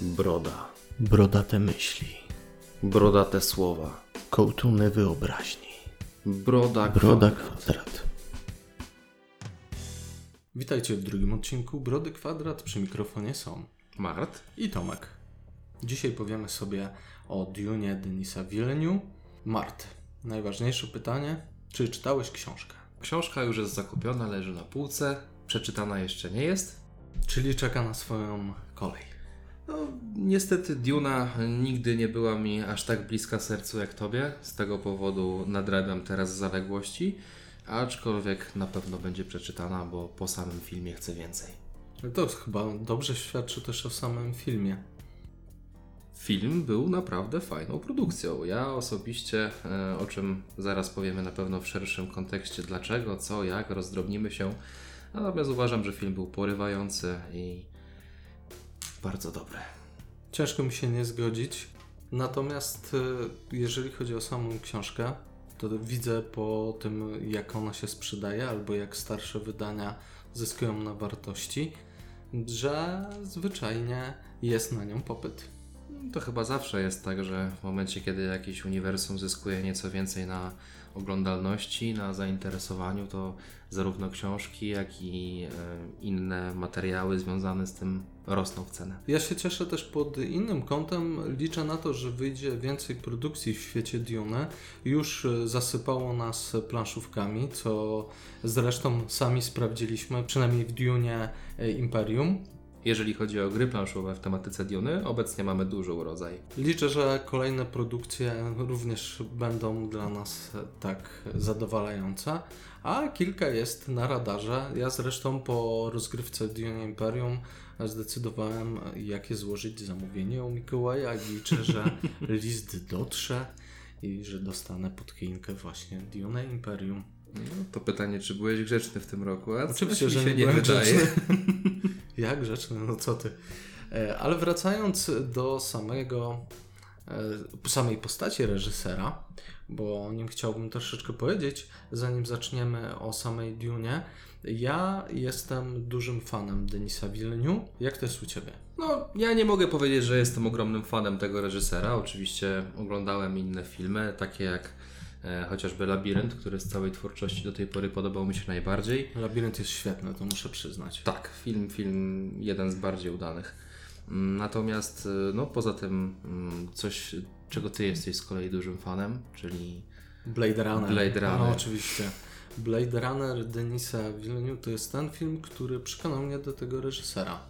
Broda. Brodate myśli, Brodate słowa. kołtuny wyobraźni. Broda. Broda kwadrat. kwadrat. Witajcie w drugim odcinku Brody Kwadrat. Przy mikrofonie są Mart. i Tomek. Dzisiaj powiemy sobie o Dune Denisa Villeneuve. Mart, najważniejsze pytanie. Czy czytałeś książkę? Książka już jest zakupiona, leży na półce. Przeczytana jeszcze nie jest. Czyli czeka na swoją kolej. No, niestety Duna nigdy nie była mi aż tak bliska sercu jak tobie. Z tego powodu nadrabiam teraz zaległości. Aczkolwiek na pewno będzie przeczytana, bo po samym filmie chcę więcej. To chyba dobrze świadczy też o samym filmie. Film był naprawdę fajną produkcją. Ja osobiście, e, o czym zaraz powiemy na pewno w szerszym kontekście, dlaczego, co, jak, rozdrobnimy się. Natomiast uważam, że film był porywający i bardzo dobry. Ciężko mi się nie zgodzić. Natomiast y, jeżeli chodzi o samą książkę, to widzę po tym, jak ona się sprzedaje, albo jak starsze wydania zyskują na wartości, że zwyczajnie jest na nią popyt. To chyba zawsze jest tak, że w momencie, kiedy jakieś uniwersum zyskuje nieco więcej na oglądalności, na zainteresowaniu, to zarówno książki, jak i e, inne materiały związane z tym rosną w cenę. Ja się cieszę też pod innym kątem. Liczę na to, że wyjdzie więcej produkcji w świecie Dune. Już y, zasypało nas planszówkami, co zresztą sami sprawdziliśmy, przynajmniej w Dune y, Imperium. Jeżeli chodzi o gry planszowe w tematyce Diony, obecnie mamy duży urodzaj. Liczę, że kolejne produkcje również będą dla nas tak zadowalające, a kilka jest na radarze. Ja zresztą po rozgrywce Dune Imperium zdecydowałem, jakie złożyć zamówienie u Mikołaja i liczę, że list dotrze i że dostanę pod właśnie Dune Imperium. No, to pytanie, czy byłeś grzeczny w tym roku? A Oczywiście, że nie byłem wydaje. Jak grzeczny? No co ty. E, Ale wracając do samego, e, samej postaci reżysera, bo o nim chciałbym troszeczkę powiedzieć, zanim zaczniemy o samej Dune. Ja jestem dużym fanem Denisa Villeneuve. Jak to jest u Ciebie? No, ja nie mogę powiedzieć, że jestem ogromnym fanem tego reżysera. Oczywiście oglądałem inne filmy, takie jak chociażby Labirynt, który z całej twórczości do tej pory podobał mi się najbardziej. Labirynt jest świetny, to muszę przyznać. Tak, film, film jeden z bardziej udanych. Mm, Natomiast, y, no poza tym, mm, coś, czego ty jesteś z kolei dużym fanem, czyli Blade Runner. Blade Runner. No, oczywiście. Blade Runner Denisa Villeneuve to jest ten film, który przekonał mnie do tego reżysera.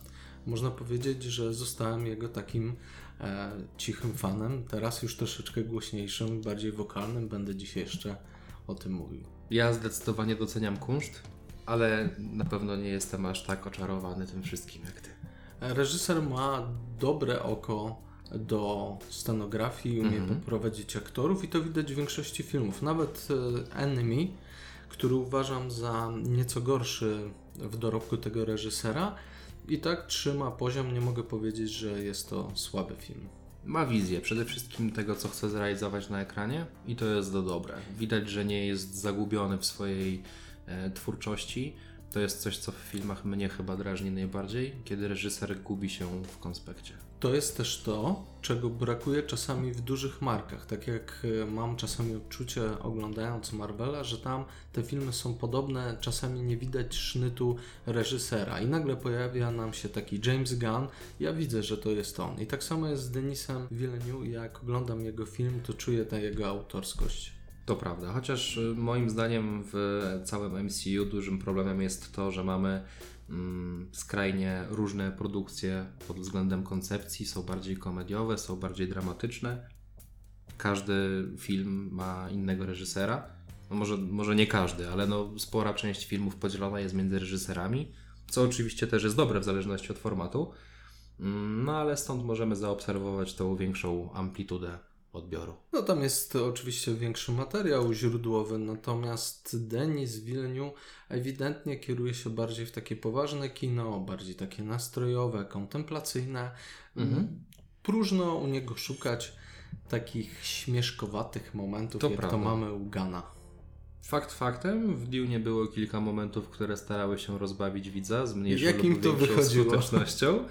Można powiedzieć, że zostałem jego takim e, cichym fanem, teraz już troszeczkę głośniejszym, bardziej wokalnym. Będę dzisiaj jeszcze o tym mówił. ja zdecydowanie doceniam kunszt, ale na pewno nie jestem aż tak oczarowany tym wszystkim jak ty. Reżyser ma dobre oko do scenografii, umie Mhm. poprowadzić aktorów i to widać w większości filmów. Nawet e, Enemy, który uważam za nieco gorszy w dorobku tego reżysera, i tak trzyma poziom. Nie mogę powiedzieć, że jest to słaby film. Ma wizję przede wszystkim tego, co chce zrealizować na ekranie i to jest do dobre. Widać, że nie jest zagubiony w swojej e, twórczości. To jest coś, co w filmach mnie chyba drażni najbardziej, kiedy reżyser gubi się w konspekcie. To jest też to, czego brakuje czasami w dużych markach. Tak jak e, mam czasami odczucie oglądając Marvela, że tam te filmy są podobne, czasami nie widać sznytu reżysera i nagle pojawia nam się taki James Gunn, ja widzę, że to jest on. I tak samo jest z Denisem Villeneuve, jak oglądam jego film, to czuję tę jego autorskość. To prawda, chociaż y, moim zdaniem w całym MCU dużym problemem jest to, że mamy skrajnie różne produkcje pod względem koncepcji. Są bardziej komediowe, są bardziej dramatyczne. Każdy film ma innego reżysera. No może, może nie każdy, ale no spora część filmów podzielona jest między reżyserami, co oczywiście też jest dobre w zależności od formatu. Mm, No ale stąd możemy zaobserwować tą większą amplitudę odbioru. No tam jest oczywiście większy materiał źródłowy, natomiast Denis Villeneuve ewidentnie kieruje się bardziej w takie poważne kino, bardziej takie nastrojowe, kontemplacyjne. Mhm. Próżno u niego szukać takich śmieszkowatych momentów, To jak prawda. to mamy u Gana. Fakt faktem, w Dune było kilka momentów, które starały się rozbawić widza z mniejszą Jak im lub to większą wychodziło? skutecznością.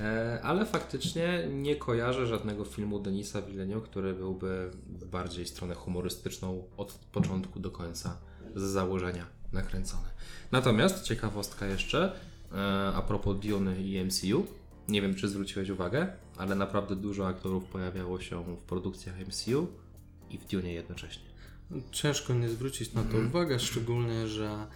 E, ale faktycznie nie kojarzę żadnego filmu Denisa Villeneuve, który byłby bardziej stronę humorystyczną od początku do końca z założenia nakręcony. Natomiast ciekawostka jeszcze e, a propos Diony i MCU. Nie wiem, czy zwróciłeś uwagę, ale naprawdę dużo aktorów pojawiało się w produkcjach MCU i w Dune jednocześnie. Ciężko nie zwrócić na to uwagę, szczególnie, że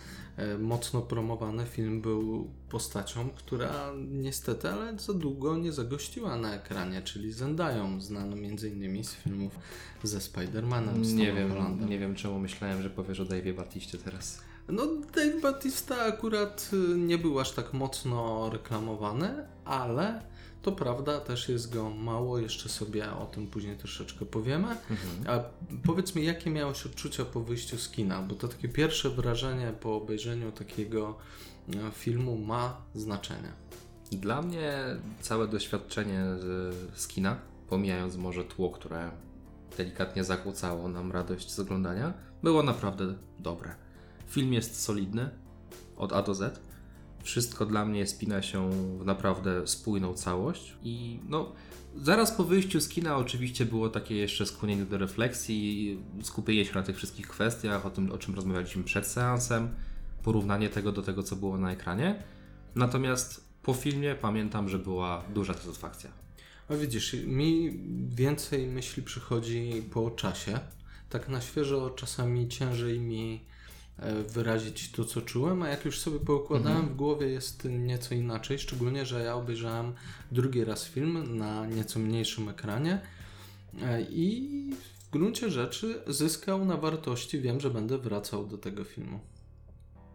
mocno promowany film był postacią, która niestety, ale za długo nie zagościła na ekranie, czyli Zendają, znaną m.in. z filmów ze Spider-Manem. z Nie wiem, Hollandem. nie wiem czemu myślałem, że powiesz o Dave'ie Batiście teraz. No, Dave Batista akurat y, nie był aż tak mocno reklamowany, ale to prawda, też jest go mało, jeszcze sobie o tym później troszeczkę powiemy. A powiedz mi, jakie miałeś odczucia po wyjściu z kina? Bo to takie pierwsze wrażenie po obejrzeniu takiego e, filmu ma znaczenie. Dla mnie całe doświadczenie z, z kina, pomijając może tło, które delikatnie zakłócało nam radość z oglądania, było naprawdę dobre. Film jest solidny od A do Z. Wszystko dla mnie spina się w naprawdę spójną całość i no zaraz po wyjściu z kina oczywiście było takie jeszcze skłonienie do refleksji, skupienie się na tych wszystkich kwestiach, o tym o czym rozmawialiśmy przed seansem, porównanie tego do tego co było na ekranie. Natomiast po filmie pamiętam, że była duża satysfakcja. A widzisz, mi więcej myśli przychodzi po czasie. Tak na świeżo czasami ciężej mi wyrazić to, co czułem, a jak już sobie poukładałem w głowie jest nieco inaczej, szczególnie, że ja obejrzałem drugi raz film na nieco mniejszym ekranie e, i w gruncie rzeczy zyskał na wartości. Wiem, że będę wracał do tego filmu.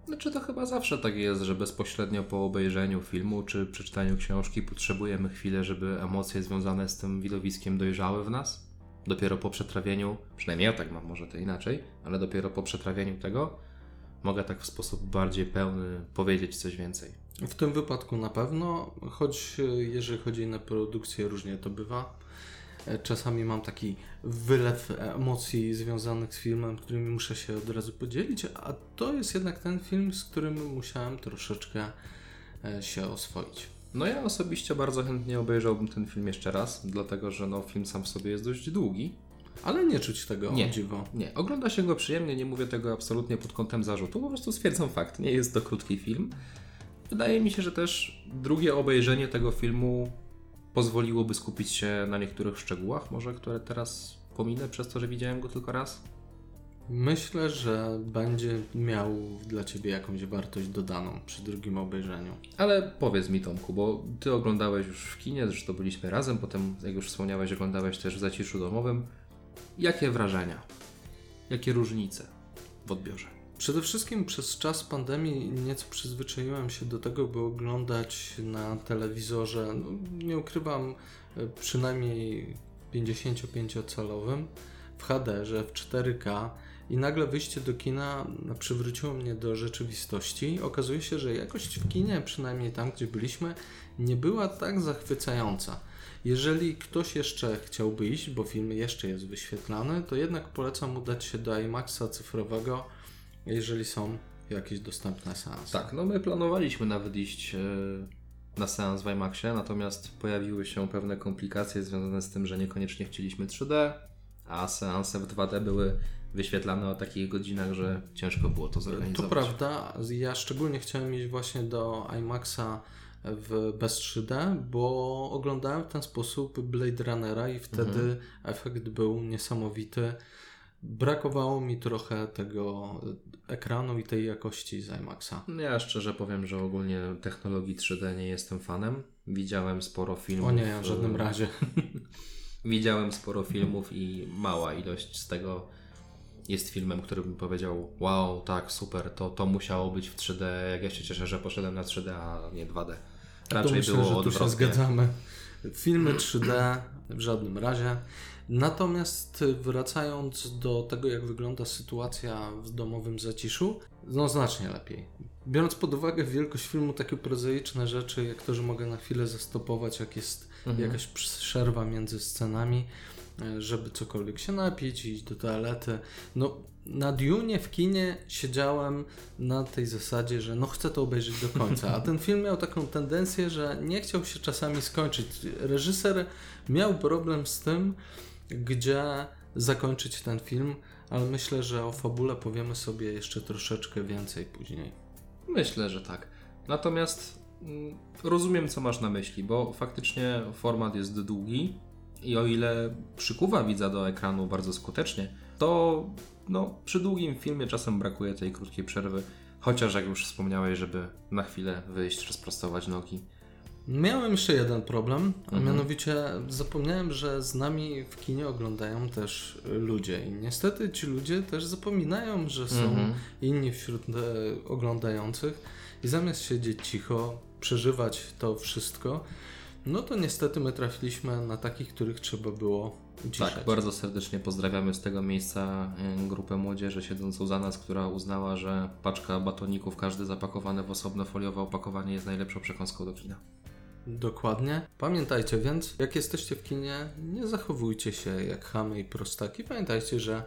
Znaczy to chyba zawsze tak jest, że bezpośrednio po obejrzeniu filmu czy przeczytaniu książki potrzebujemy chwilę, żeby emocje związane z tym widowiskiem dojrzały w nas. Dopiero po przetrawieniu, przynajmniej ja tak mam, może to inaczej, ale dopiero po przetrawieniu tego mogę tak w sposób bardziej pełny powiedzieć coś więcej. W tym wypadku na pewno, choć e, jeżeli chodzi na produkcję, różnie to bywa. E, Czasami mam taki wylew emocji związanych z filmem, którymi muszę się od razu podzielić, a to jest jednak ten film, z którym musiałem troszeczkę e, się oswoić. No ja osobiście bardzo chętnie obejrzałbym ten film jeszcze raz, dlatego że no, film sam w sobie jest dość długi. Ale nie czuć tego Nie. dziwo. Nie, ogląda się go przyjemnie, nie mówię tego absolutnie pod kątem zarzutu, po prostu stwierdzam fakt, nie jest to krótki film. Wydaje mi się, że też drugie obejrzenie tego filmu pozwoliłoby skupić się na niektórych szczegółach, może które teraz pominę przez to, że widziałem go tylko raz. Myślę, że będzie miał dla Ciebie jakąś wartość dodaną przy drugim obejrzeniu. Ale powiedz mi Tomku, bo Ty oglądałeś już w kinie, zresztą byliśmy razem, potem jak już wspomniałeś oglądałeś też w zaciszu domowym. Jakie wrażenia? Jakie różnice w odbiorze? Przede wszystkim przez czas pandemii nieco przyzwyczaiłem się do tego, by oglądać na telewizorze, no, nie ukrywam, e, przynajmniej 55-calowym w HD, że w 4K i nagle wyjście do kina no, przywróciło mnie do rzeczywistości. Okazuje się, że jakość w kinie, przynajmniej tam, gdzie byliśmy, nie była tak zachwycająca. Jeżeli ktoś jeszcze chciałby iść, bo film jeszcze jest wyświetlany, to jednak polecam udać się do IMAXa cyfrowego, jeżeli są jakieś dostępne seanse. Tak, no my planowaliśmy nawet iść e, na seans w IMAXie, natomiast pojawiły się pewne komplikacje związane z tym, że niekoniecznie chcieliśmy 3D, a seanse w 2D były wyświetlane o takich godzinach, że ciężko było to To zorganizować. prawda. Ja szczególnie chciałem iść właśnie do IMAXa w bez 3D, bo oglądałem w ten sposób Blade Runnera i wtedy Mhm. efekt był niesamowity. Brakowało mi trochę tego ekranu i tej jakości z IMAXa. Ja szczerze powiem, że ogólnie technologii 3D nie jestem fanem. Widziałem sporo filmów. O nie, w żadnym e, razie. Widziałem sporo filmów i mała ilość z tego jest filmem, który bym powiedział wow, tak, super, to, to musiało być w 3D. Jak ja się cieszę, że poszedłem na 3D, a nie 2D. To Raczej myślę, było że tu się zgadzamy. Filmy 3D w żadnym razie. Natomiast wracając do tego, jak wygląda sytuacja w domowym zaciszu, no znacznie lepiej. Biorąc pod uwagę wielkość filmu, takie prozaiczne rzeczy, jak to, że mogę na chwilę zastopować, jak jest Mhm. jakaś przerwa między scenami, e, żeby cokolwiek się napić, iść do toalety. No, na Dune w kinie siedziałem na tej zasadzie, że no chcę to obejrzeć do końca, a ten film miał taką tendencję, że nie chciał się czasami skończyć. Reżyser miał problem z tym, gdzie zakończyć ten film, ale myślę, że o fabule powiemy sobie jeszcze troszeczkę więcej później. Myślę, że tak. Natomiast mm, rozumiem, co masz na myśli, bo faktycznie format jest długi i o ile przykuwa widza do ekranu bardzo skutecznie, to no, przy długim filmie czasem brakuje tej krótkiej przerwy. Chociaż, jak już wspomniałeś, żeby na chwilę wyjść, rozprostować nogi. Miałem jeszcze jeden problem, a Mhm. mianowicie zapomniałem, że z nami w kinie oglądają też ludzie i niestety ci ludzie też zapominają, że są Mhm. inni wśród e, oglądających i zamiast siedzieć cicho, przeżywać to wszystko, no to niestety my trafiliśmy na takich, których trzeba było uciszać. Tak, bardzo serdecznie pozdrawiamy z tego miejsca y, grupę młodzieży siedzącą za nas, która uznała, że paczka batoników, każdy zapakowany w osobno foliowe opakowanie jest najlepszą przekąską do kina. Dokładnie. Pamiętajcie więc, jak jesteście w kinie, nie zachowujcie się jak chamy i prostaki. Pamiętajcie, że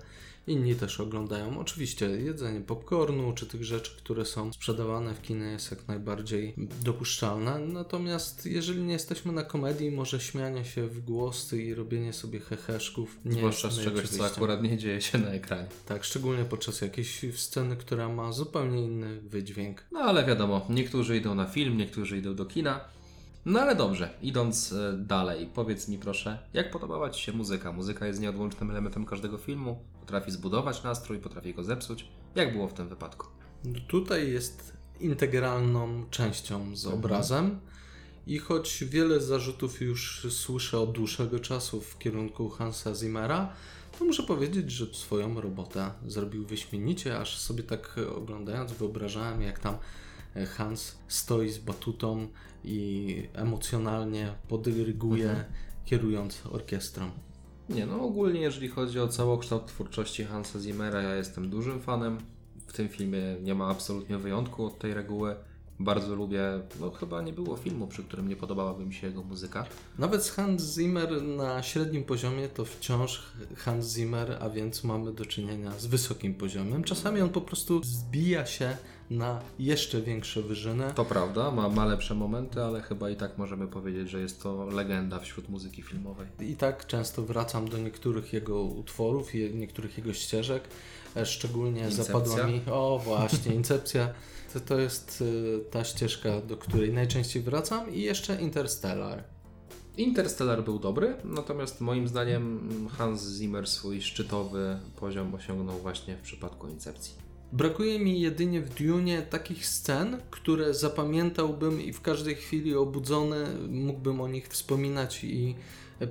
inni też oglądają. Oczywiście jedzenie popcornu czy tych rzeczy, które są sprzedawane w kinie jest jak najbardziej dopuszczalne. Natomiast jeżeli nie jesteśmy na komedii, może śmianie się w głosy i robienie sobie heheszków nie Zwłaszcza z czegoś, co akurat nie dzieje się na ekranie. Tak, szczególnie podczas jakiejś sceny, która ma zupełnie inny wydźwięk. No ale wiadomo, niektórzy idą na film, niektórzy idą do kina. No ale dobrze, idąc e, dalej, powiedz mi proszę, jak podobała Ci się muzyka? Muzyka jest nieodłącznym elementem każdego filmu, potrafi zbudować nastrój, potrafi go zepsuć. Jak było w tym wypadku? Tutaj jest integralną częścią z obrazem i choć wiele zarzutów już słyszę od dłuższego czasu w kierunku Hansa Zimmera, to muszę powiedzieć, że swoją robotę zrobił wyśmienicie, aż sobie tak oglądając wyobrażałem, jak tam Hans stoi z batutą i emocjonalnie podyryguje, kierując orkiestrą. Nie, no ogólnie jeżeli chodzi o całokształt twórczości Hansa Zimmera, ja jestem dużym fanem. W tym filmie nie ma absolutnie wyjątku od tej reguły. Bardzo lubię, no chyba nie było filmu, przy którym nie podobałaby mi się jego muzyka. Nawet Hans Zimmer na średnim poziomie to wciąż Hans Zimmer, a więc mamy do czynienia z wysokim poziomem. Czasami on po prostu zbija się na jeszcze większe wyżyny. To prawda, ma, ma lepsze momenty, ale chyba i tak możemy powiedzieć, że jest to legenda wśród muzyki filmowej. I tak często wracam do niektórych jego utworów i niektórych jego ścieżek. E, Szczególnie Incepcja? zapadła mi. O, właśnie, Incepcja. To, to jest y, ta ścieżka, do której najczęściej wracam. I jeszcze Interstellar. Interstellar był dobry, natomiast moim zdaniem Hans Zimmer swój szczytowy poziom osiągnął właśnie w przypadku Incepcji. Brakuje mi jedynie w Dune takich scen, które zapamiętałbym i w każdej chwili obudzony mógłbym o nich wspominać i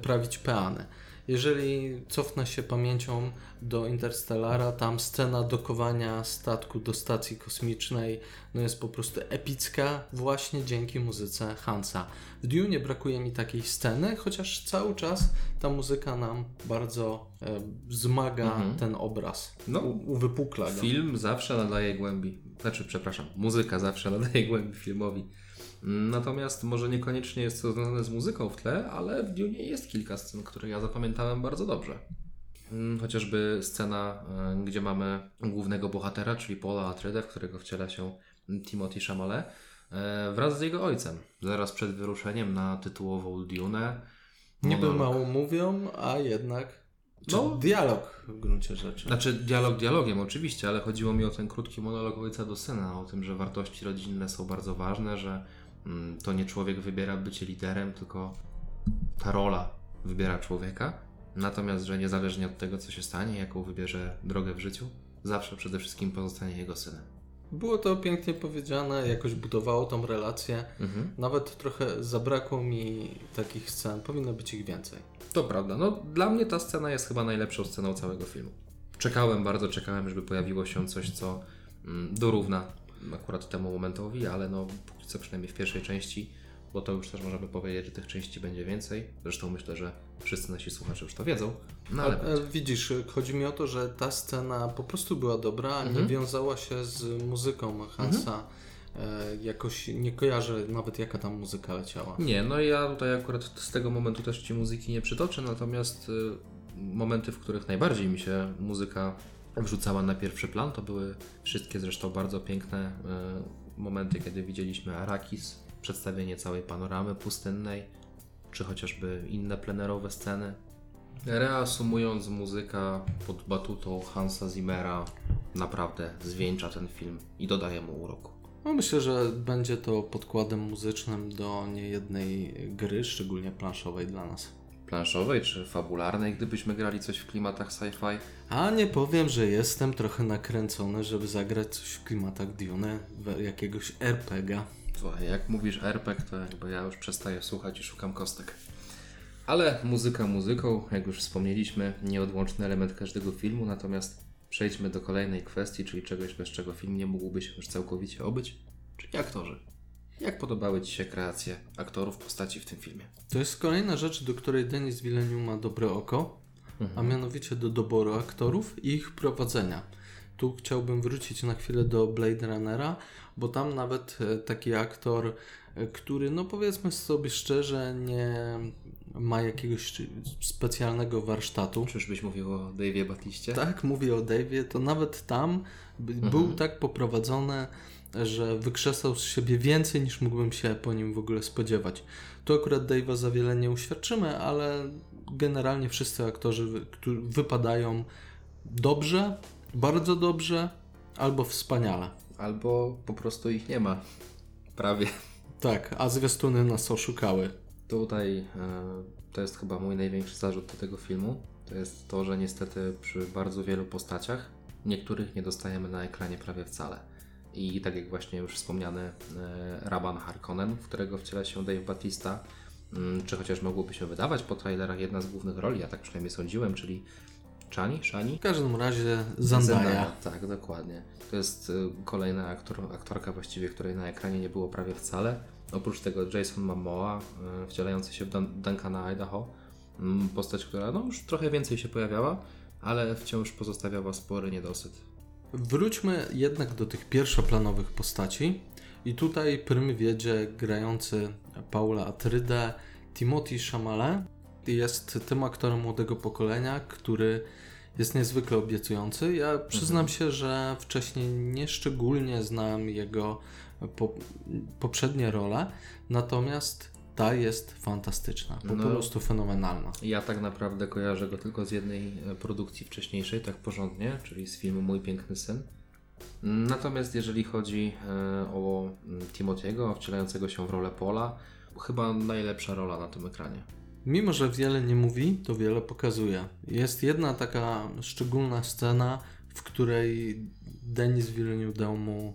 prawić peany. Jeżeli cofnę się pamięcią do Interstellara, tam scena dokowania statku do stacji kosmicznej no jest po prostu epicka właśnie dzięki muzyce Hansa. W Dune brakuje mi takiej sceny, chociaż cały czas ta muzyka nam bardzo e, wzmaga Mhm. ten obraz. No, U, uwypukla go. Film zawsze nadaje głębi. Znaczy, przepraszam, muzyka zawsze nadaje głębi filmowi. Natomiast może niekoniecznie jest to związane z muzyką w tle, ale w Dune jest kilka scen, które ja zapamiętałem bardzo dobrze. Mm, Chociażby scena, y, gdzie mamy głównego bohatera, czyli Paula Atreides, w którego wciela się Timothy Chalamet, y, wraz z jego ojcem. Zaraz przed wyruszeniem na tytułową Dune. Niby mało mówią, a jednak. Czy No. dialog w gruncie rzeczy. Znaczy, dialog dialogiem oczywiście, ale chodziło mi o ten krótki monolog ojca do syna, o tym, że wartości rodzinne są bardzo ważne, że to nie człowiek wybiera bycie liderem, tylko ta rola wybiera człowieka. Natomiast, że niezależnie od tego, co się stanie, jaką wybierze drogę w życiu, zawsze przede wszystkim pozostanie jego synem. Było to pięknie powiedziane, jakoś budowało tą relację. Mhm. Nawet trochę zabrakło mi takich scen, powinno być ich więcej. To prawda. No, dla mnie ta scena jest chyba najlepszą sceną całego filmu. Czekałem, bardzo czekałem, żeby pojawiło się coś, co mm, dorówna akurat temu momentowi, ale no, póki co przynajmniej w pierwszej części, bo to już też możemy powiedzieć, że tych części będzie więcej. Zresztą myślę, że wszyscy nasi słuchacze już to wiedzą. No ale Ale e, widzisz, chodzi mi o to, że ta scena po prostu była dobra, a nie Mhm. wiązała się z muzyką Hansa. E, jakoś nie kojarzę nawet jaka tam muzyka leciała. nie, no ja tutaj akurat z tego momentu też Ci muzyki nie przytoczę, natomiast y, momenty, w których najbardziej mi się muzyka wrzucała na pierwszy plan, to były wszystkie zresztą bardzo piękne y, momenty, kiedy widzieliśmy Arakis, przedstawienie całej panoramy pustynnej, czy chociażby inne plenerowe sceny. Reasumując, muzyka pod batutą Hansa Zimmera naprawdę zwieńcza ten film i dodaje mu uroku. No myślę, że będzie to podkładem muzycznym do niejednej gry, szczególnie planszowej dla nas. Planszowej czy fabularnej, gdybyśmy grali coś w klimatach sci-fi? A nie powiem, że jestem trochę nakręcony, żeby zagrać coś w klimatach Dune, jakiegoś RPGa. Słuchaj, jak mówisz RPG, to jakby ja już przestaję słuchać i szukam kostek. Ale muzyka muzyką, jak już wspomnieliśmy, nieodłączny element każdego filmu, natomiast przejdźmy do kolejnej kwestii, czyli czegoś, bez czego film nie mógłby się już całkowicie obyć, czyli aktorzy. Jak podobały Ci się kreacje aktorów postaci w tym filmie? To jest kolejna rzecz, do której Denis Villeneuve ma dobre oko, a mianowicie do doboru aktorów i ich prowadzenia. Tu chciałbym wrócić na chwilę do Blade Runnera, bo tam nawet e, taki aktor, e, który, no powiedzmy sobie szczerze, nie ma jakiegoś specjalnego warsztatu. Czyżbyś mówił o Dave'ie Batiście? Tak, mówię o Dave'ie, to nawet tam by- był tak poprowadzony, że wykrzesał z siebie więcej niż mógłbym się po nim w ogóle spodziewać. Tu akurat Dave'a za wiele nie uświadczymy, ale generalnie wszyscy aktorzy wypadają dobrze, bardzo dobrze albo wspaniale. Albo po prostu ich nie ma. Prawie. Tak, a zwiastuny nas oszukały. Tutaj e, to jest chyba mój największy zarzut do tego filmu. To jest to, że niestety przy bardzo wielu postaciach niektórych nie dostajemy na ekranie prawie wcale. I tak jak właśnie już wspomniany e, Raban Harkonnen, w którego wciela się Dave Batista, mm, czy chociaż mogłoby się wydawać po trailerach jedna z głównych roli, ja tak przynajmniej sądziłem, czyli Chani? Shani? W każdym razie Zendaya. Tak, dokładnie. To jest y, kolejna aktor, aktorka właściwie, której na ekranie nie było prawie wcale. Oprócz tego Jason Momoa, y, wcielający się w Dun- Duncana Idaho. Mm, Postać, która no, już trochę więcej się pojawiała, ale wciąż pozostawiała spory niedosyt. Wróćmy jednak do tych pierwszoplanowych postaci. I tutaj prym wiedzie grający Paula Atrydę Timothy Chalamet jest tym aktorem młodego pokolenia, który jest niezwykle obiecujący. Ja przyznam się, że wcześniej nie szczególnie znam jego po, poprzednie role, natomiast ta jest fantastyczna, po No. prostu fenomenalna. Ja tak naprawdę kojarzę go tylko z jednej e, produkcji wcześniejszej, tak porządnie, czyli z filmu Mój Piękny Syn. Natomiast jeżeli chodzi e, o mm, Timothy'ego, wcielającego się w rolę Pola, chyba najlepsza rola na tym ekranie. Mimo, że wiele nie mówi, to wiele pokazuje. Jest jedna taka szczególna scena, w której Denis Villeneuve dał mu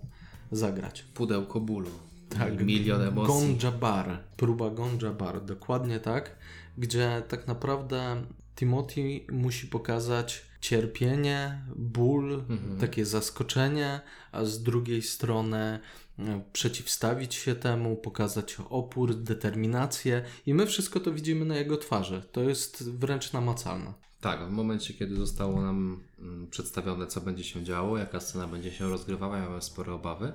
zagrać. Pudełko bólu. Tak, Milion emocji. Gonja Bar, próba Gonja Bar, dokładnie tak, gdzie tak naprawdę Timothy musi pokazać cierpienie, ból, takie zaskoczenie, a z drugiej strony e, przeciwstawić się temu, pokazać opór, determinację i my wszystko to widzimy na jego twarzy. To jest wręcz namacalne. Tak, w momencie, kiedy zostało nam mm, przedstawione, co będzie się działo, jaka scena będzie się rozgrywała, ja miałem spore obawy.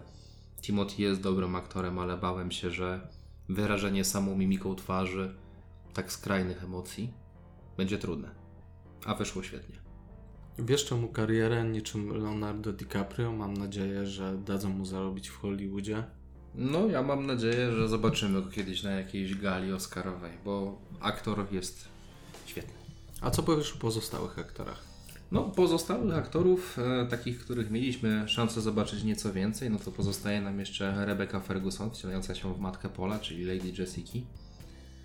Timothy jest dobrym aktorem, ale bałem się, że wyrażenie samą mimiką twarzy tak skrajnych emocji będzie trudne. A wyszło świetnie. Wieszczę mu karierę niczym Leonardo DiCaprio. Mam nadzieję, że dadzą mu zarobić w Hollywoodzie. No, ja mam nadzieję, że zobaczymy go kiedyś na jakiejś gali Oscarowej, bo aktor jest świetny. A co powiesz o pozostałych aktorach? No, pozostałych aktorów, e, takich, których mieliśmy szansę zobaczyć nieco więcej, no to pozostaje nam jeszcze Rebecca Ferguson, wcielająca się w matkę Pola, czyli Lady Jessica.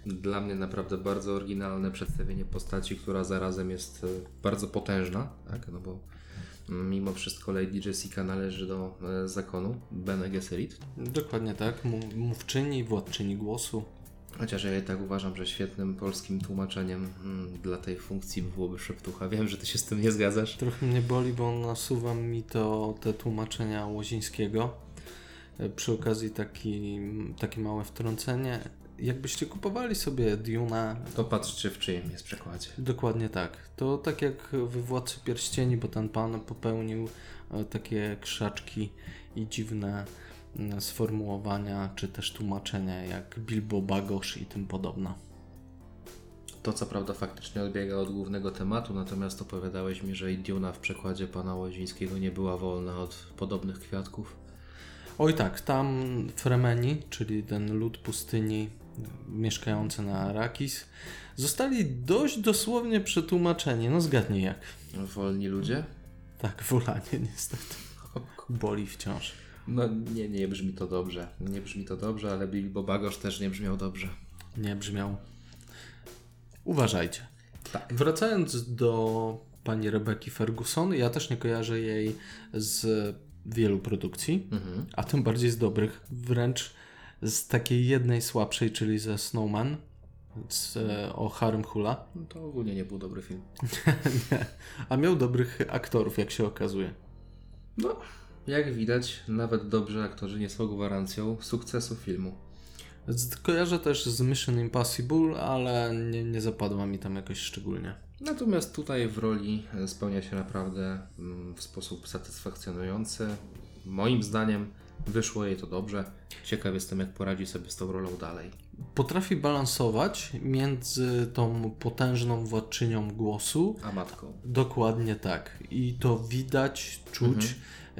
Dla mnie naprawdę bardzo oryginalne przedstawienie postaci, która zarazem jest e, bardzo potężna, tak? No bo mm, mimo wszystko Lady Jessica należy do e, zakonu Bene Gesserit. Dokładnie tak. Mów- Mówczyni, władczyni głosu. Chociaż ja i tak uważam, że świetnym polskim tłumaczeniem mm, dla tej funkcji byłoby szeptucha. Wiem, że ty się z tym nie zgadzasz. Trochę mnie boli, bo nasuwa mi to te tłumaczenia Łozińskiego. E, Przy okazji taki, takie małe wtrącenie. Jakbyście kupowali sobie Duna, To patrzcie w czyim jest przekładzie. dokładnie tak. To tak jak we Władcy Pierścieni, bo ten pan popełnił e, takie krzaczki i dziwne sformułowania, czy też tłumaczenia jak Bilbo Bagosz i tym podobne. To co prawda faktycznie odbiega od głównego tematu, natomiast opowiadałeś mi, że i Duna w przekładzie pana Łozińskiego nie była wolna od podobnych kwiatków. Oj tak, tam Fremeni, czyli ten lud pustyni mieszkający na Arrakis, zostali dość dosłownie przetłumaczeni. No zgadnij jak. Wolni ludzie? Tak, wolanie niestety. Boli wciąż. No nie, nie brzmi to dobrze. Nie brzmi to dobrze, ale Bilbo Bagosz też nie brzmiał dobrze. Nie brzmiał. Uważajcie. Tak. Wracając do pani Rebeki Ferguson, ja też nie kojarzę jej z wielu produkcji, Mhm. a tym bardziej z dobrych. Wręcz z takiej jednej słabszej, czyli ze Snowman z, e, o Harem Hula. No to ogólnie nie był dobry film. Nie. A miał dobrych aktorów, jak się okazuje. No, jak widać, nawet dobrzy aktorzy nie są gwarancją sukcesu filmu. Kojarzę też z Mission Impossible, ale nie, nie zapadła mi tam jakoś szczególnie. Natomiast tutaj w roli spełnia się naprawdę mm, w sposób satysfakcjonujący. Moim zdaniem wyszło jej to dobrze. Ciekaw jestem, jak poradzi sobie z tą rolą dalej. Potrafi balansować między tą potężną władczynią głosu A matką. Dokładnie tak. I to widać, czuć.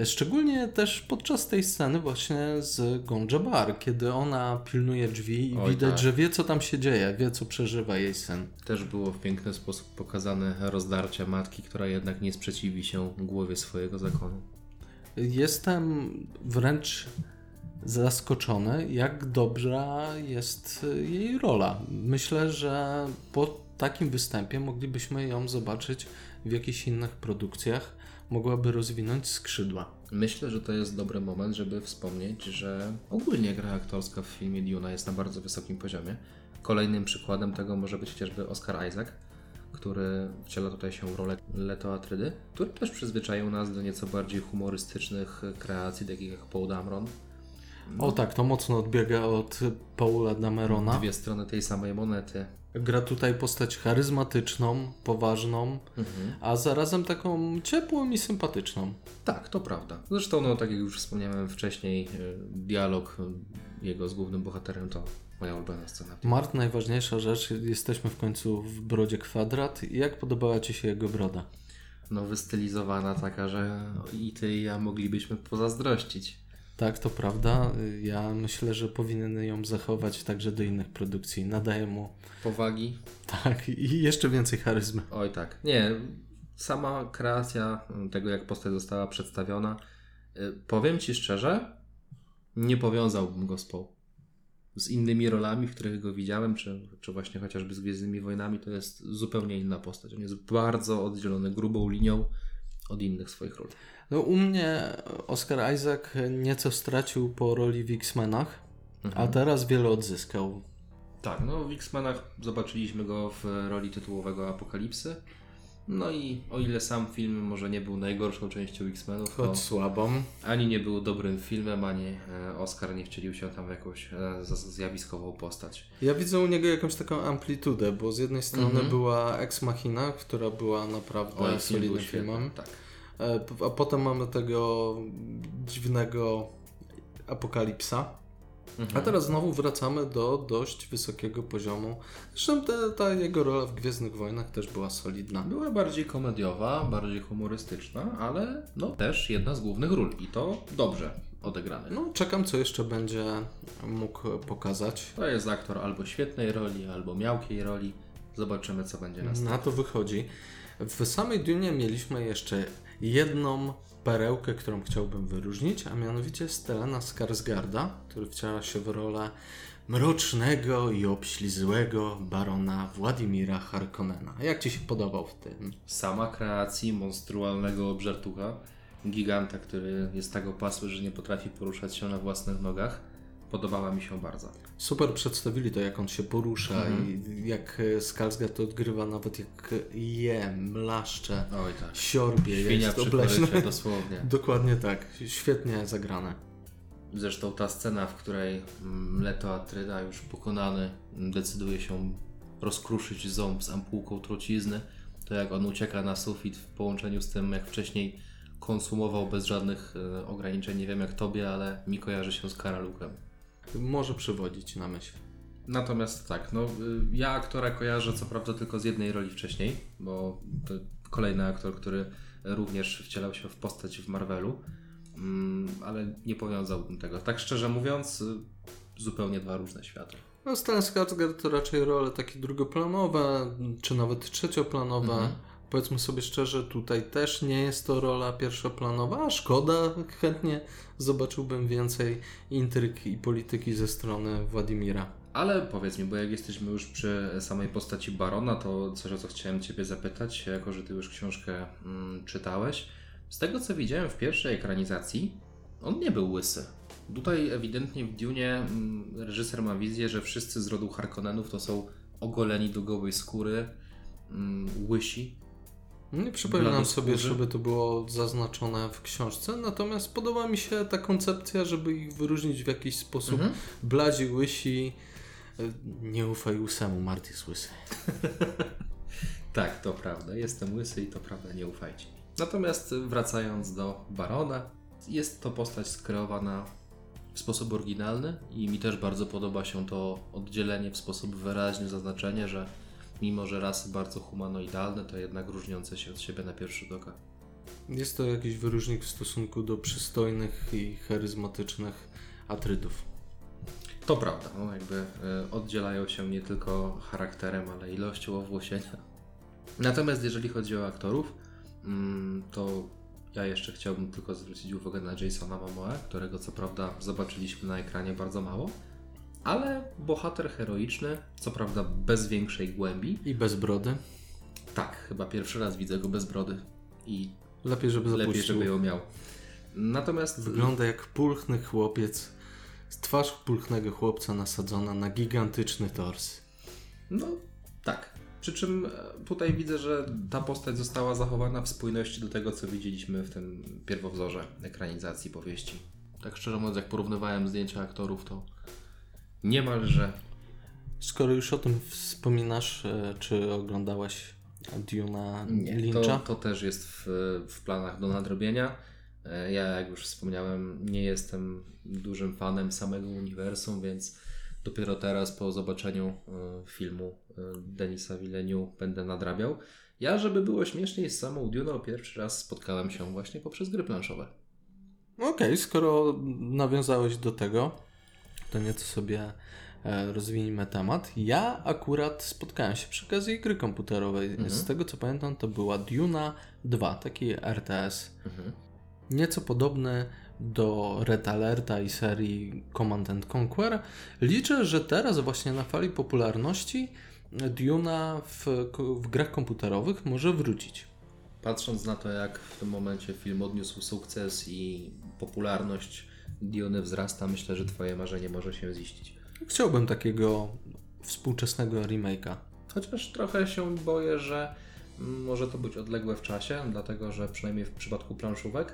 Szczególnie też podczas tej sceny właśnie z Gonja Bar, kiedy ona pilnuje drzwi i Oj, widać, tak. że wie co tam się dzieje, wie co przeżywa jej syn. Też było w piękny sposób pokazane rozdarcie matki, która jednak nie sprzeciwi się głowie swojego zakonu. Jestem wręcz zaskoczony, jak dobra jest jej rola. Myślę, że po takim występie moglibyśmy ją zobaczyć w jakichś innych produkcjach. Mogłaby rozwinąć skrzydła. Myślę, że to jest dobry moment, żeby wspomnieć, że ogólnie gra aktorska w filmie Duna jest na bardzo wysokim poziomie. Kolejnym przykładem tego może być chociażby Oscar Isaac, który wciela tutaj się rolę Leto Atrydy, który też przyzwyczaił nas do nieco bardziej humorystycznych kreacji, takich jak Paul Dameron. O tak, to mocno odbiega od Paula Damerona. Dwie strony tej samej monety. Gra tutaj postać charyzmatyczną, poważną, a zarazem taką ciepłą i sympatyczną. Tak, to prawda. Zresztą, no, tak jak już wspomniałem wcześniej, y, dialog y, jego z głównym bohaterem to moja ulubiona scena. Mart, najważniejsza rzecz, jesteśmy w końcu w brodzie kwadrat. Jak podobała Ci się jego broda? No, wystylizowana taka, że i ty i ja moglibyśmy pozazdrościć. Tak, to prawda. Ja myślę, że powinien ją zachować także do innych produkcji. Nadaje mu Powagi? tak i jeszcze więcej charyzmy. Oj tak. Nie, sama kreacja tego, jak postać została przedstawiona, y, powiem Ci szczerze, nie powiązałbym go z Poe. Z innymi rolami, w których go widziałem, czy, czy właśnie chociażby z Gwiezdnymi Wojnami, to jest zupełnie inna postać. On jest bardzo oddzielony grubą linią od innych swoich ról. No, u mnie Oscar Isaac nieco stracił po roli w X-Menach, a teraz wiele odzyskał. Tak, no w X-Menach zobaczyliśmy go w roli tytułowego Apokalipsy. No i o ile sam film może nie był najgorszą częścią X-Menów, to Choć słabą. ani nie był dobrym filmem, ani e, Oscar nie wcielił się tam w jakąś e, zjawiskową postać. Ja widzę u niego jakąś taką amplitudę, bo z jednej strony Mhm. była Ex Machina, która była naprawdę solidnym filmem. Tak. E, A potem mamy tego dziwnego apokalipsa. Mhm. A teraz znowu wracamy do dość wysokiego poziomu. Zresztą ta, ta jego rola w Gwiezdnych Wojnach też była solidna. Była bardziej komediowa, bardziej humorystyczna, ale no też jedna z głównych ról i to dobrze odegrany. No, czekam, co jeszcze będzie mógł pokazać. To jest aktor albo świetnej roli, albo miałkiej roli. Zobaczymy, co będzie następne. Na to wychodzi. W samej Dunie mieliśmy jeszcze jedną perełkę, którą chciałbym wyróżnić, a mianowicie Stellana Skarsgarda, który wciela się w rolę mrocznego i obślizłego barona Władimira Harkonnena. Jak Ci się podobał w tym? Sama kreacji monstrualnego obżartucha, giganta, który jest tak opasły, że nie potrafi poruszać się na własnych nogach, podobała mi się bardzo. Super przedstawili to, jak on się porusza i jak e, Skarsgård to odgrywa nawet jak je, mlaszcze, Oj tak. siorbie, Świnia jest korycie, dosłownie. Dokładnie tak. Świetnie zagrane. Zresztą ta scena, w której mm, Leto Atryda już pokonany mm, decyduje się rozkruszyć ząb z ampułką trucizny, to jak on ucieka na sufit w połączeniu z tym, jak wcześniej konsumował bez żadnych e, ograniczeń, nie wiem jak tobie, ale mi kojarzy się z Karalukiem. Może przywodzić na myśl. Natomiast tak, no y, ja aktora kojarzę co prawda tylko z jednej roli wcześniej, bo to kolejny aktor, który również wcielał się w postać w Marvelu, mm, ale nie powiązałbym tego. Tak szczerze mówiąc, y, zupełnie dwa różne światy. No, Stan Skarsgård to raczej role takie drugoplanowe, czy nawet trzecioplanowe. Mhm. Powiedzmy sobie szczerze, tutaj też nie jest to rola pierwszoplanowa, a szkoda. Chętnie zobaczyłbym więcej intryg i polityki ze strony Władimira. Ale powiedz mi, bo jak jesteśmy już przy samej postaci Barona, to coś o co chciałem Ciebie zapytać, jako że Ty już książkę mm, czytałeś. Z tego co widziałem w pierwszej ekranizacji, on nie był łysy. Tutaj ewidentnie w Dune mm, reżyser ma wizję, że wszyscy z rodu Harkonnenów to są ogoleni do gołej skóry, mm, łysi. Nie przypominam sobie, żeby to było zaznaczone w książce, natomiast podoba mi się ta koncepcja, żeby ich wyróżnić w jakiś sposób. Mhm. Bladzi, łysi. Y, Nie ufaj łysemu, Marty jest łysy. Tak, to prawda. Jestem łysy i to prawda, nie ufajcie mi. Natomiast wracając do Barona, jest to postać skreowana w sposób oryginalny i mi też bardzo podoba się to oddzielenie w sposób wyraźny, zaznaczenie, że mimo, że rasy bardzo humanoidalne, to jednak różniące się od siebie na pierwszy rzut oka. Jest to jakiś wyróżnik w stosunku do przystojnych i charyzmatycznych atrydów. To prawda, no jakby e, oddzielają się nie tylko charakterem, ale ilością owłosienia. Natomiast jeżeli chodzi o aktorów, mm, to ja jeszcze chciałbym tylko zwrócić uwagę na Jasona Momoa, którego co prawda zobaczyliśmy na ekranie bardzo mało, ale bohater heroiczny, co prawda bez większej głębi. I bez brody. Tak, chyba pierwszy raz widzę go bez brody i Lepiej, żeby lepiej, zapuścił. żeby ją miał. Natomiast Wygląda jak pulchny chłopiec. Twarz pulchnego chłopca nasadzona na gigantyczny tors. No, tak. Przy czym e, tutaj widzę, że ta postać została zachowana w spójności do tego, co widzieliśmy w tym pierwowzorze ekranizacji powieści. Tak szczerze mówiąc, jak porównywałem zdjęcia aktorów, to niemalże Skoro już o tym wspominasz, e, czy oglądałeś Duna Lyncha? to, to też jest w, w planach do nadrobienia. E, Ja, jak już wspomniałem, nie jestem dużym fanem samego uniwersum, więc dopiero teraz po zobaczeniu e, filmu Denisa Villeneuve będę nadrabiał. Ja, żeby było śmieszniej, z samą Duną pierwszy raz spotkałem się właśnie poprzez gry planszowe. Okej, skoro nawiązałeś do tego, to nieco sobie e, rozwiniemy temat. Ja akurat spotkałem się przy okazji gry komputerowej. Z tego co pamiętam, to była Duna 2, taki RTS. Nieco podobny do Red Alerta i serii Command and Conquer. Liczę, że teraz właśnie na fali popularności Duna w, w grach komputerowych może wrócić. Patrząc na to, jak w tym momencie film odniósł sukces i popularność Diony wzrasta, myślę, że Twoje marzenie może się ziścić. Chciałbym takiego współczesnego remake'a. Chociaż trochę się boję, że mm, może to być odległe w czasie, dlatego że przynajmniej w przypadku planszówek,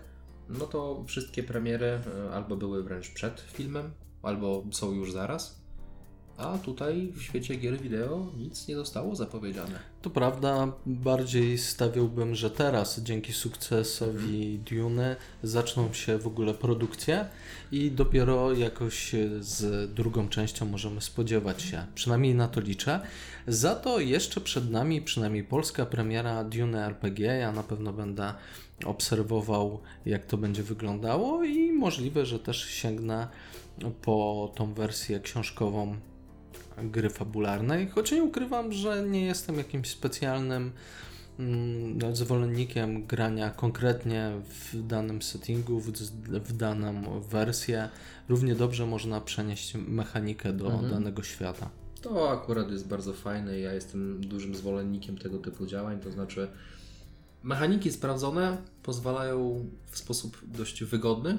no to wszystkie premiery e, albo były wręcz przed filmem, albo są już zaraz. A tutaj w świecie gier wideo nic nie zostało zapowiedziane. To prawda, bardziej stawiałbym, że teraz dzięki sukcesowi Dune zaczną się w ogóle produkcje i dopiero jakoś z drugą częścią możemy spodziewać się. Przynajmniej na to liczę. Za to jeszcze przed nami przynajmniej polska premiera Dune RPG. Ja na pewno będę obserwował, jak to będzie wyglądało i możliwe, że też sięgnę po tą wersję książkową gry fabularnej, choć nie ukrywam, że nie jestem jakimś specjalnym mm, zwolennikiem grania konkretnie w danym settingu, w, w daną wersję. Równie dobrze można przenieść mechanikę do danego świata. To akurat jest bardzo fajne ja jestem dużym zwolennikiem tego typu działań, to znaczy mechaniki sprawdzone pozwalają w sposób dość wygodny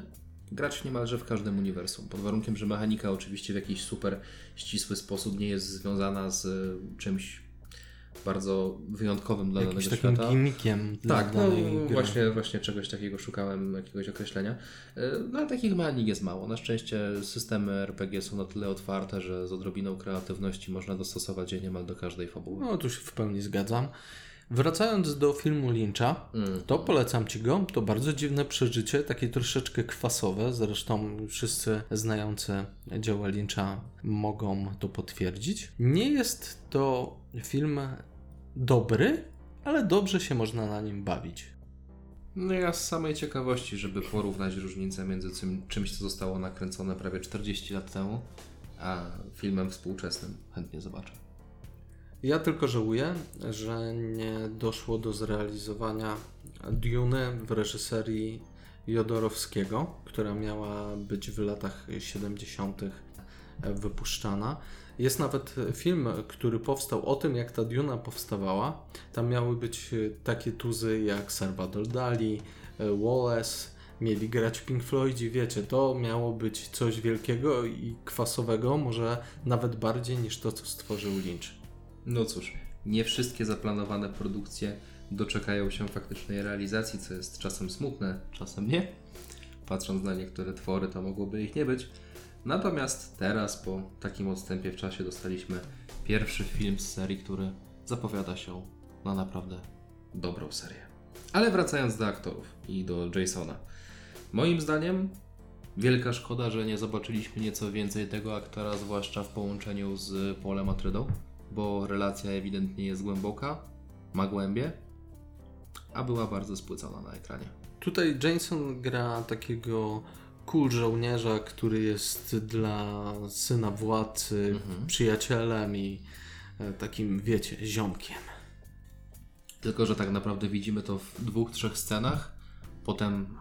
grać niemalże w każdym uniwersum, pod warunkiem, że mechanika oczywiście w jakiś super ścisły sposób nie jest związana z e, czymś bardzo wyjątkowym dla Jakimś danego takim świata. gimmickiem Tak, no gry. właśnie, właśnie czegoś takiego szukałem, jakiegoś określenia. E, No ale takich mechanik jest mało. Na szczęście systemy RPG są na tyle otwarte, że z odrobiną kreatywności można dostosować je niemal do każdej fabuły. No tu się w pełni zgadzam. Wracając do filmu Lyncha, Mm. to polecam Ci go. To bardzo dziwne przeżycie, takie troszeczkę kwasowe. Zresztą wszyscy znający dzieła Lyncha mogą to potwierdzić. Nie jest to film dobry, ale dobrze się można na nim bawić. No ja z samej ciekawości, żeby porównać różnicę między czymś, co zostało nakręcone prawie 40 lat temu, a filmem współczesnym. Chętnie zobaczę. Ja tylko żałuję, że nie doszło do zrealizowania Duny w reżyserii Jodorowskiego, która miała być w latach 70. wypuszczana. Jest nawet film, który powstał o tym, jak ta Duna powstawała. Tam miały być takie tuzy jak Salvador Dali, Wallace, mieli grać Pink Floydzi, wiecie, to miało być coś wielkiego i kwasowego, może nawet bardziej niż to, co stworzył Lynch. No cóż, nie wszystkie zaplanowane produkcje doczekają się faktycznej realizacji, co jest czasem smutne, czasem nie. Patrząc na niektóre twory, to mogłoby ich nie być. Natomiast teraz, po takim odstępie w czasie, dostaliśmy pierwszy film z serii, który zapowiada się na naprawdę dobrą serię. Ale wracając do aktorów i do Jasona. Moim zdaniem wielka szkoda, że nie zobaczyliśmy nieco więcej tego aktora, zwłaszcza w połączeniu z Paulem Atrydą, bo relacja ewidentnie jest głęboka, ma głębie, a była bardzo spłycona na ekranie. Tutaj Jason gra takiego cool żołnierza, który jest dla syna władcy przyjacielem i e, takim, wiecie, ziomkiem. Tylko, że tak naprawdę widzimy to w dwóch, trzech scenach. Potem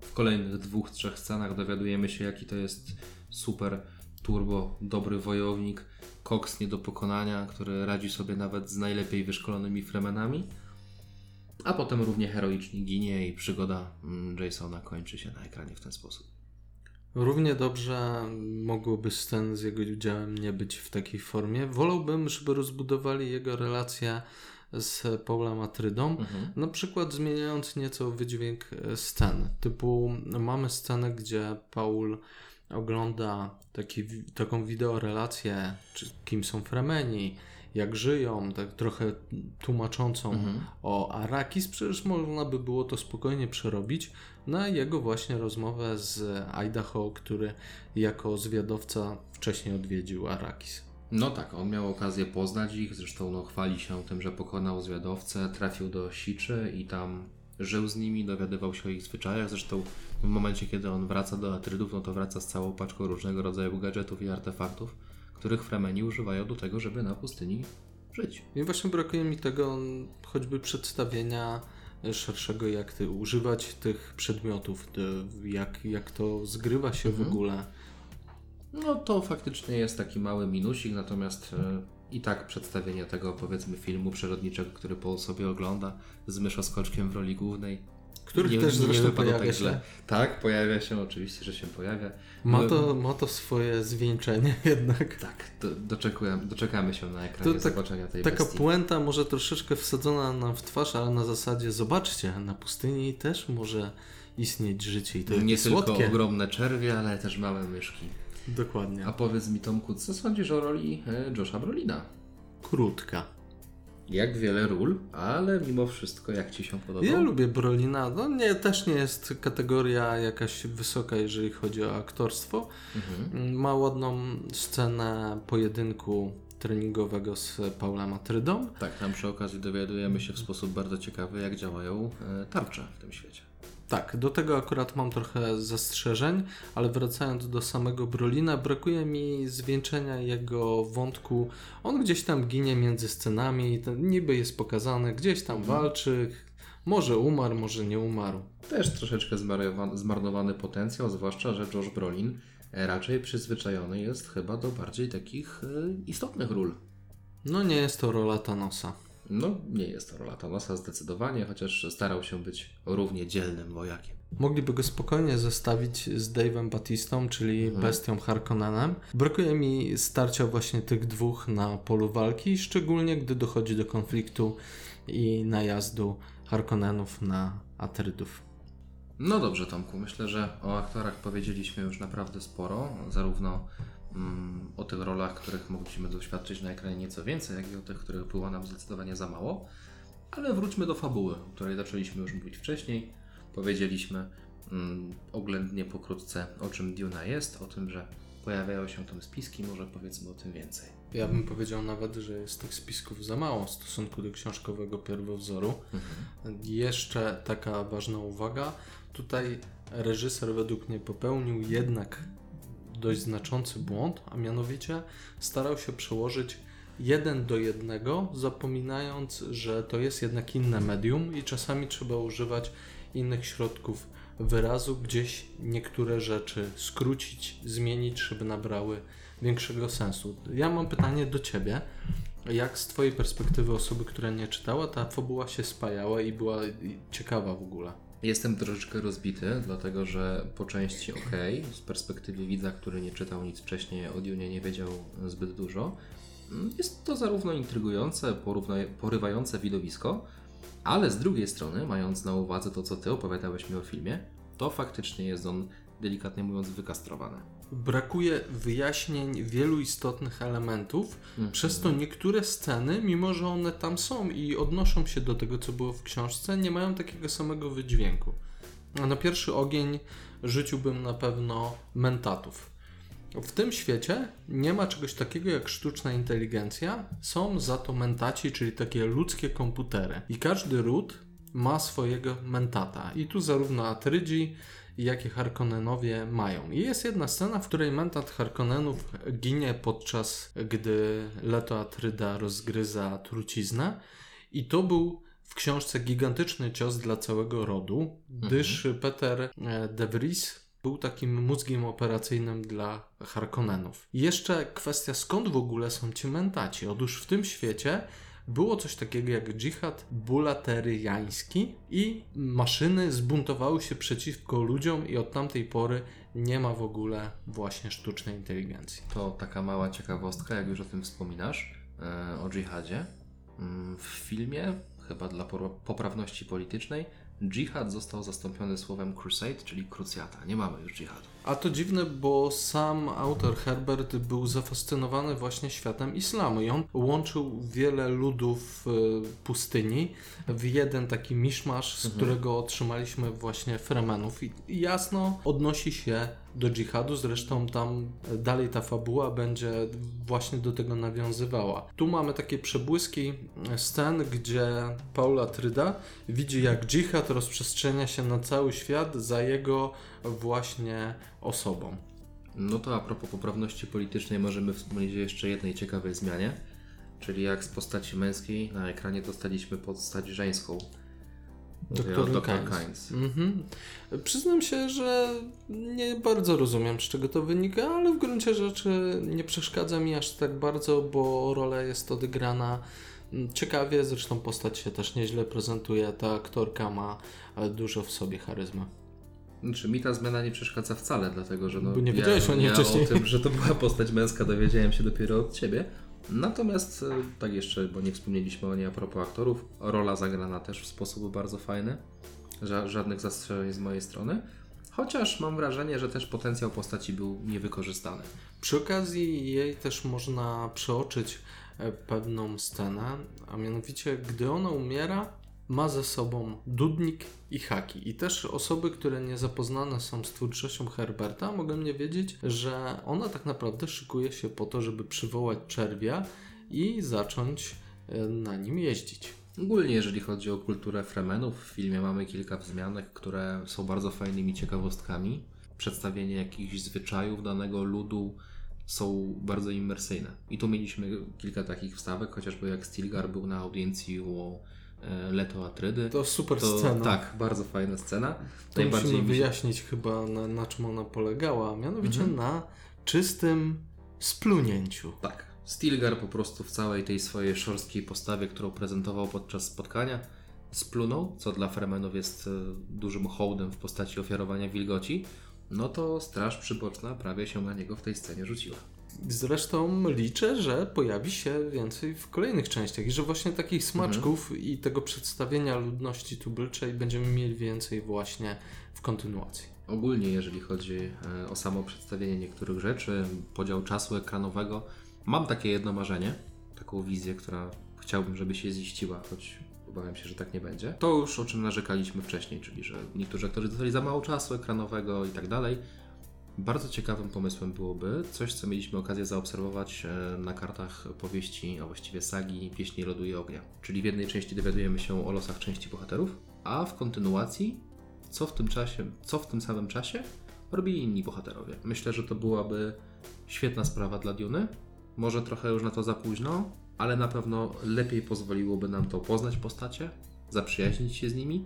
w kolejnych dwóch, trzech scenach dowiadujemy się, jaki to jest super, turbo, dobry wojownik, koks nie do pokonania, który radzi sobie nawet z najlepiej wyszkolonymi fremenami. A potem równie heroicznie ginie i przygoda mm, Jasona kończy się na ekranie w ten sposób. Równie dobrze mogłoby scen z jego udziałem nie być w takiej formie. Wolałbym, żeby rozbudowali jego relację z Paulem Atrydą, na przykład zmieniając nieco wydźwięk scen. Typu mamy scenę, gdzie Paul ogląda taki, taką wideorelację, czy kim są Fremeni, jak żyją, tak trochę tłumaczącą o Arakis. Przecież można by było to spokojnie przerobić na jego właśnie rozmowę z Idaho, który jako zwiadowca wcześniej odwiedził Arakis. No tak, on miał okazję poznać ich, zresztą no, chwali się tym, że pokonał zwiadowcę, trafił do Siczy i tam żył z nimi, dowiadywał się o ich zwyczajach. Zresztą w momencie, kiedy on wraca do Atrydów, no to wraca z całą paczką różnego rodzaju gadżetów i artefaktów, których Fremeni używają do tego, żeby na pustyni żyć. I właśnie brakuje mi tego choćby przedstawienia szerszego, jak ty używać tych przedmiotów, jak, jak to zgrywa się w ogóle. No to faktycznie jest taki mały minusik, natomiast e, i tak przedstawienie tego powiedzmy filmu przyrodniczego, który Paul sobie ogląda z myszoskoczkiem w roli głównej. Których też zresztą wypadło pojawia się. źle. Tak, pojawia się, oczywiście, że się pojawia. Ma to, ma to swoje zwieńczenie jednak. Tak, do, doczekujemy, doczekamy się na ekranie To tak- zobaczenia tej Taka bestii. puenta może troszeczkę wsadzona nam w twarz, ale na zasadzie zobaczcie, na pustyni też może istnieć życie i to Nie tylko słodkie. ogromne czerwie, ale też małe myszki. Dokładnie. A powiedz mi Tomku, co sądzisz o roli e, Josha Brolina? Krótka. Jak wiele ról, ale mimo wszystko jak Ci się podobał? Ja lubię Brolina. No nie, też nie jest kategoria jakaś wysoka, jeżeli chodzi o aktorstwo. Mhm. Ma ładną scenę pojedynku treningowego z Paulem Atrydą. Tak, tam przy okazji dowiadujemy się w sposób bardzo ciekawy, jak działają e, tarcze w tym świecie. Tak, do tego akurat mam trochę zastrzeżeń, ale wracając do samego Brolina, brakuje mi zwieńczenia jego wątku. On gdzieś tam ginie między scenami, niby jest pokazany, gdzieś tam walczy, może umarł, może nie umarł. Też troszeczkę zmarnowany, zmarnowany potencjał, zwłaszcza, że Josh Brolin e, raczej przyzwyczajony jest chyba do bardziej takich e, istotnych ról. No nie jest to rola Thanosa. No, nie jest to rola Thanosa zdecydowanie, chociaż starał się być równie dzielnym wojakiem. Mogliby go spokojnie zestawić z Dave'em Batistą, czyli bestią Harkonnenem. Brakuje mi starcia właśnie tych dwóch na polu walki, szczególnie gdy dochodzi do konfliktu i najazdu Harkonnenów na Atrydów. No dobrze, Tomku, myślę, że o aktorach powiedzieliśmy już naprawdę sporo, zarówno o tych rolach, których mogliśmy doświadczyć na ekranie nieco więcej, jak i o tych, których było nam zdecydowanie za mało. Ale wróćmy do fabuły, o której zaczęliśmy już mówić wcześniej. Powiedzieliśmy mm, oględnie, pokrótce, o czym Duna jest, o tym, że pojawiają się tam spiski, może powiedzmy o tym więcej. Ja bym powiedział nawet, że jest tych spisków za mało w stosunku do książkowego pierwowzoru. Jeszcze taka ważna uwaga. Tutaj reżyser według mnie popełnił jednak dość znaczący błąd, a mianowicie starał się przełożyć jeden do jednego, zapominając, że to jest jednak inne medium i czasami trzeba używać innych środków wyrazu, gdzieś niektóre rzeczy skrócić, zmienić, żeby nabrały większego sensu. Ja mam pytanie do Ciebie. Jak z Twojej perspektywy osoby, która nie czytała, ta fabuła się spajała i była ciekawa w ogóle? Jestem troszeczkę rozbity, dlatego że po części ok, z perspektywy widza, który nie czytał nic wcześniej, o Dunie nie wiedział zbyt dużo. Jest to zarówno intrygujące, porywające widowisko, ale z drugiej strony, mając na uwadze to, co Ty opowiadałeś mi o filmie, to faktycznie jest on, delikatnie mówiąc, wykastrowany. Brakuje wyjaśnień wielu istotnych elementów, przez to niektóre sceny, mimo że one tam są i odnoszą się do tego, co było w książce, nie mają takiego samego wydźwięku. Na pierwszy ogień rzuciłbym na pewno mentatów. W tym świecie nie ma czegoś takiego jak sztuczna inteligencja, są za to mentaci, czyli takie ludzkie komputery. I każdy ród ma swojego mentata. I tu zarówno Atrydzi, jak i Harkonnenowie mają. I jest jedna scena, w której mentat Harkonnenów ginie podczas gdy Leto Atryda rozgryza truciznę. I to był w książce gigantyczny cios dla całego rodu, gdyż Peter e, de Vries był takim mózgiem operacyjnym dla Harkonnenów. I jeszcze kwestia, skąd w ogóle są ci mentaci? Otóż w tym świecie było coś takiego jak dżihad bulateryjański i maszyny zbuntowały się przeciwko ludziom i od tamtej pory nie ma w ogóle właśnie sztucznej inteligencji. To taka mała ciekawostka, jak już o tym wspominasz, e, o dżihadzie. Mm, W filmie, chyba dla poprawności politycznej, dżihad został zastąpiony słowem crusade, czyli krucjata. Nie mamy już dżihadu. A to dziwne, bo sam autor Herbert był zafascynowany właśnie światem islamu i on łączył wiele ludów e, pustyni w jeden taki miszmasz, z którego otrzymaliśmy właśnie Fremenów. I jasno odnosi się do dżihadu, zresztą tam e, dalej ta fabuła będzie właśnie do tego nawiązywała. Tu mamy takie przebłyski e, scen, gdzie Paula Tryda widzi jak dżihad rozprzestrzenia się na cały świat za jego właśnie osobą. No to a propos poprawności politycznej możemy wspomnieć o jeszcze jednej ciekawej zmianie, czyli jak z postaci męskiej na ekranie dostaliśmy postać żeńską. Mówię o Dr. Dr. Kynes. Kynes. Mhm. Przyznam się, że nie bardzo rozumiem, z czego to wynika, ale w gruncie rzeczy nie przeszkadza mi aż tak bardzo, bo rola jest odegrana mm, ciekawie, zresztą postać się też nieźle prezentuje, ta aktorka ma e, dużo w sobie charyzmy. Znaczy, mi ta zmiana nie przeszkadza wcale, dlatego że no, Bo nie ja, wiedziałeś o niej ja wcześniej. o tym, że to była postać męska, dowiedziałem się dopiero od Ciebie. Natomiast, e, tak jeszcze, bo nie wspomnieliśmy o niej a propos aktorów, rola zagrana też w sposób bardzo fajny. Ża- żadnych zastrzeżeń z mojej strony. Chociaż mam wrażenie, że też potencjał postaci był niewykorzystany. Przy okazji jej też można przeoczyć e, pewną scenę, a mianowicie gdy ona umiera, ma ze sobą dudnik i haki. I też osoby, które nie zapoznane są z twórczością Herberta, mogą nie wiedzieć, że ona tak naprawdę szykuje się po to, żeby przywołać czerwia i zacząć e, na nim jeździć. Ogólnie, jeżeli chodzi o kulturę Fremenów, w filmie mamy kilka wzmianek, które są bardzo fajnymi ciekawostkami. Przedstawienie jakichś zwyczajów danego ludu są bardzo imersyjne. I tu mieliśmy kilka takich wstawek, chociażby jak Stilgar był na audiencji u e, Leto Atrydy. To super To- scena. Tak, bardzo fajna scena. To musimy mi wyjaśnić chyba na, na czym ona polegała, a mianowicie Mhm. na czystym splunięciu. Tak. Stilgar po prostu w całej tej swojej szorstkiej postawie, którą prezentował podczas spotkania, splunął, co dla Fremenów jest e, dużym hołdem w postaci ofiarowania wilgoci, no to Straż Przyboczna prawie się na niego w tej scenie rzuciła. Zresztą liczę, że pojawi się więcej w kolejnych częściach i że właśnie takich smaczków i tego przedstawienia ludności tubylczej będziemy mieli więcej właśnie w kontynuacji. Ogólnie, jeżeli chodzi e, o samo przedstawienie niektórych rzeczy, podział czasu ekranowego, mam takie jedno marzenie, taką wizję, która chciałbym, żeby się ziściła, choć obawiam się, że tak nie będzie. To już o czym narzekaliśmy wcześniej, czyli że niektórzy aktorzy dostali za mało czasu ekranowego i tak dalej. Bardzo ciekawym pomysłem byłoby coś, co mieliśmy okazję zaobserwować e, na kartach powieści, a właściwie sagi Pieśni Lodu i Ognia. Czyli w jednej części dowiadujemy się o losach części bohaterów, a w kontynuacji, co w tym czasie, co w tym samym czasie robili inni bohaterowie. Myślę, że to byłaby świetna sprawa dla Duny. Może trochę już na to za późno, ale na pewno lepiej pozwoliłoby nam to poznać postacie, zaprzyjaźnić się z nimi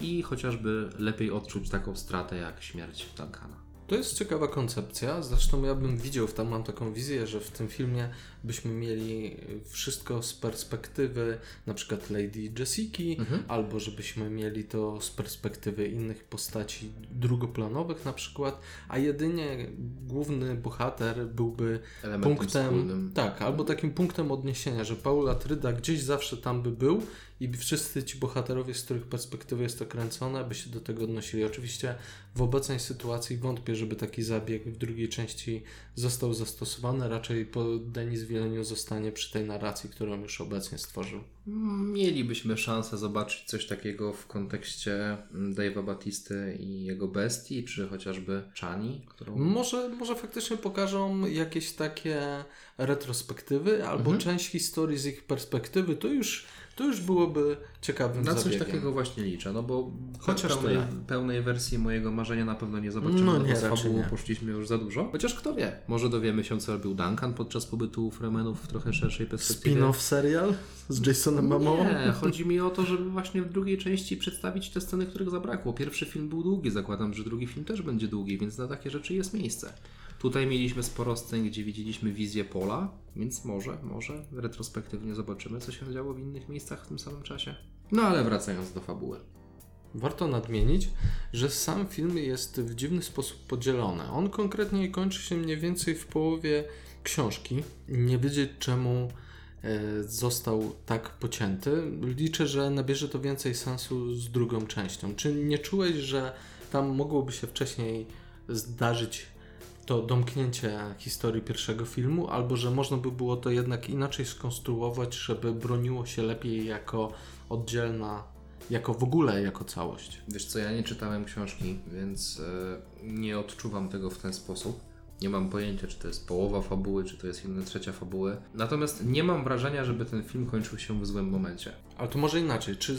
i chociażby lepiej odczuć taką stratę jak śmierć Duncana. To jest ciekawa koncepcja. Zresztą ja bym widział, tam mam taką wizję, że w tym filmie byśmy mieli wszystko z perspektywy na przykład Lady Jessiki, Mhm. albo żebyśmy mieli to z perspektywy innych postaci drugoplanowych na przykład, a jedynie główny bohater byłby Elementem punktem, wspólnym. tak, albo takim punktem odniesienia, że Paul Atryda gdzieś zawsze tam by był i wszyscy ci bohaterowie, z których perspektywy jest to kręcone, by się do tego odnosili. Oczywiście w obecnej sytuacji wątpię, żeby taki zabieg w drugiej części został zastosowany, raczej po Denis Villeneuve zostanie przy tej narracji, którą już obecnie stworzył. Mielibyśmy szansę zobaczyć coś takiego w kontekście mm, Dave'a Batisty i jego bestii, czy chociażby Chani, którą... Może, może faktycznie pokażą jakieś takie retrospektywy albo Mhm. część historii z ich perspektywy, to już, to już byłoby ciekawym Na coś zabiegiem. takiego właśnie liczę, no bo Chociaż pełnej, tyle. pełnej wersji mojego marzenia na pewno nie zobaczymy, No no nie, bo fabułą poszliśmy już za dużo. Chociaż kto wie, może dowiemy się co robił Duncan podczas pobytu Fremenów w trochę szerszej perspektywie. Spin-off serial z Jasonem Momoa? Nie, chodzi mi o to, żeby właśnie w drugiej części przedstawić te sceny, których zabrakło. Pierwszy film był długi, zakładam, że drugi film też będzie długi, więc na takie rzeczy jest miejsce. Tutaj mieliśmy sporo scen, gdzie widzieliśmy wizję Pola, więc może, może retrospektywnie zobaczymy, co się działo w innych miejscach w tym samym czasie. No ale wracając do fabuły. Warto nadmienić, że sam film jest w dziwny sposób podzielony. On konkretnie kończy się mniej więcej w połowie książki. Nie wiedzieć czemu e, został tak pocięty. Liczę, że nabierze to więcej sensu z drugą częścią. Czy nie czułeś, że tam mogłoby się wcześniej zdarzyć to domknięcie historii pierwszego filmu, albo że można by było to jednak inaczej skonstruować, żeby broniło się lepiej jako oddzielna, jako w ogóle jako całość? Wiesz co, ja nie czytałem książki, więc e, nie odczuwam tego w ten sposób. Nie mam pojęcia, czy to jest połowa fabuły, czy to jest jedna trzecia fabuły. Natomiast nie mam wrażenia, żeby ten film kończył się w złym momencie. Ale to może inaczej, czy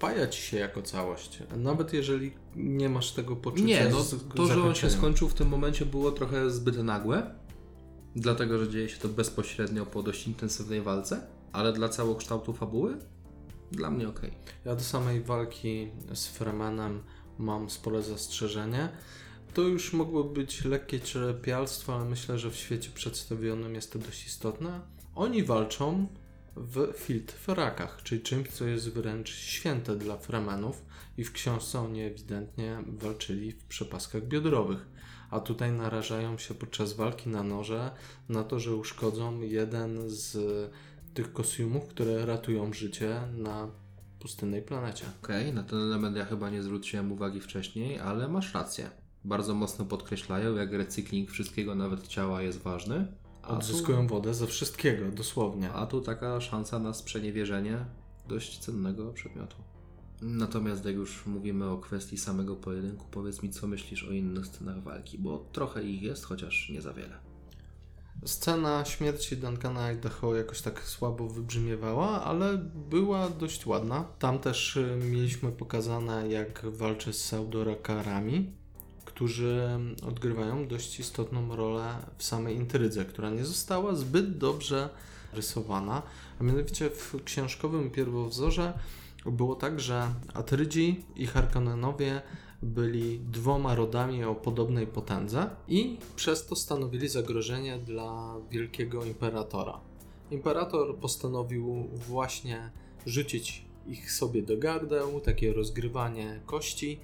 spaja ci się jako całość? Nawet jeżeli nie masz tego poczucia. Nie, no to, że on się skończył w tym momencie było trochę zbyt nagłe, dlatego, że dzieje się to bezpośrednio po dość intensywnej walce, ale dla całokształtu fabuły dla mnie okej. Ja do samej walki z Freemanem mam spore zastrzeżenie. To już mogło być lekkie czepialstwo, ale myślę, że w świecie przedstawionym jest to dość istotne. Oni walczą w filtferakach, czyli czymś, co jest wręcz święte dla Fremenów i w książce oni ewidentnie walczyli w przepaskach biodrowych. A tutaj narażają się podczas walki na noże na to, że uszkodzą jeden z tych kostiumów, które ratują życie na pustynnej planecie. Okej, na ten element ja chyba nie zwróciłem uwagi wcześniej, ale masz rację. Bardzo mocno podkreślają, jak recykling wszystkiego, nawet ciała, jest ważny. Odzyskują wodę ze wszystkiego, dosłownie. a tu taka szansa na sprzeniewierzenie dość cennego przedmiotu. Natomiast jak już mówimy o kwestii samego pojedynku, powiedz mi, co myślisz o innych scenach walki, bo trochę ich jest, chociaż nie za wiele. Scena śmierci Duncana Idaho jakoś tak słabo wybrzmiewała, ale była dość ładna. Tam też y, mieliśmy pokazane, jak walczy z pseudorakarami, którzy odgrywają dość istotną rolę w samej intrydze, która nie została zbyt dobrze rysowana. A mianowicie w książkowym pierwowzorze było tak, że Atrydzi i Harkonnenowie byli dwoma rodami o podobnej potędze i przez to stanowili zagrożenie dla wielkiego imperatora. Imperator postanowił właśnie rzucić ich sobie do gardeł, takie rozgrywanie kości.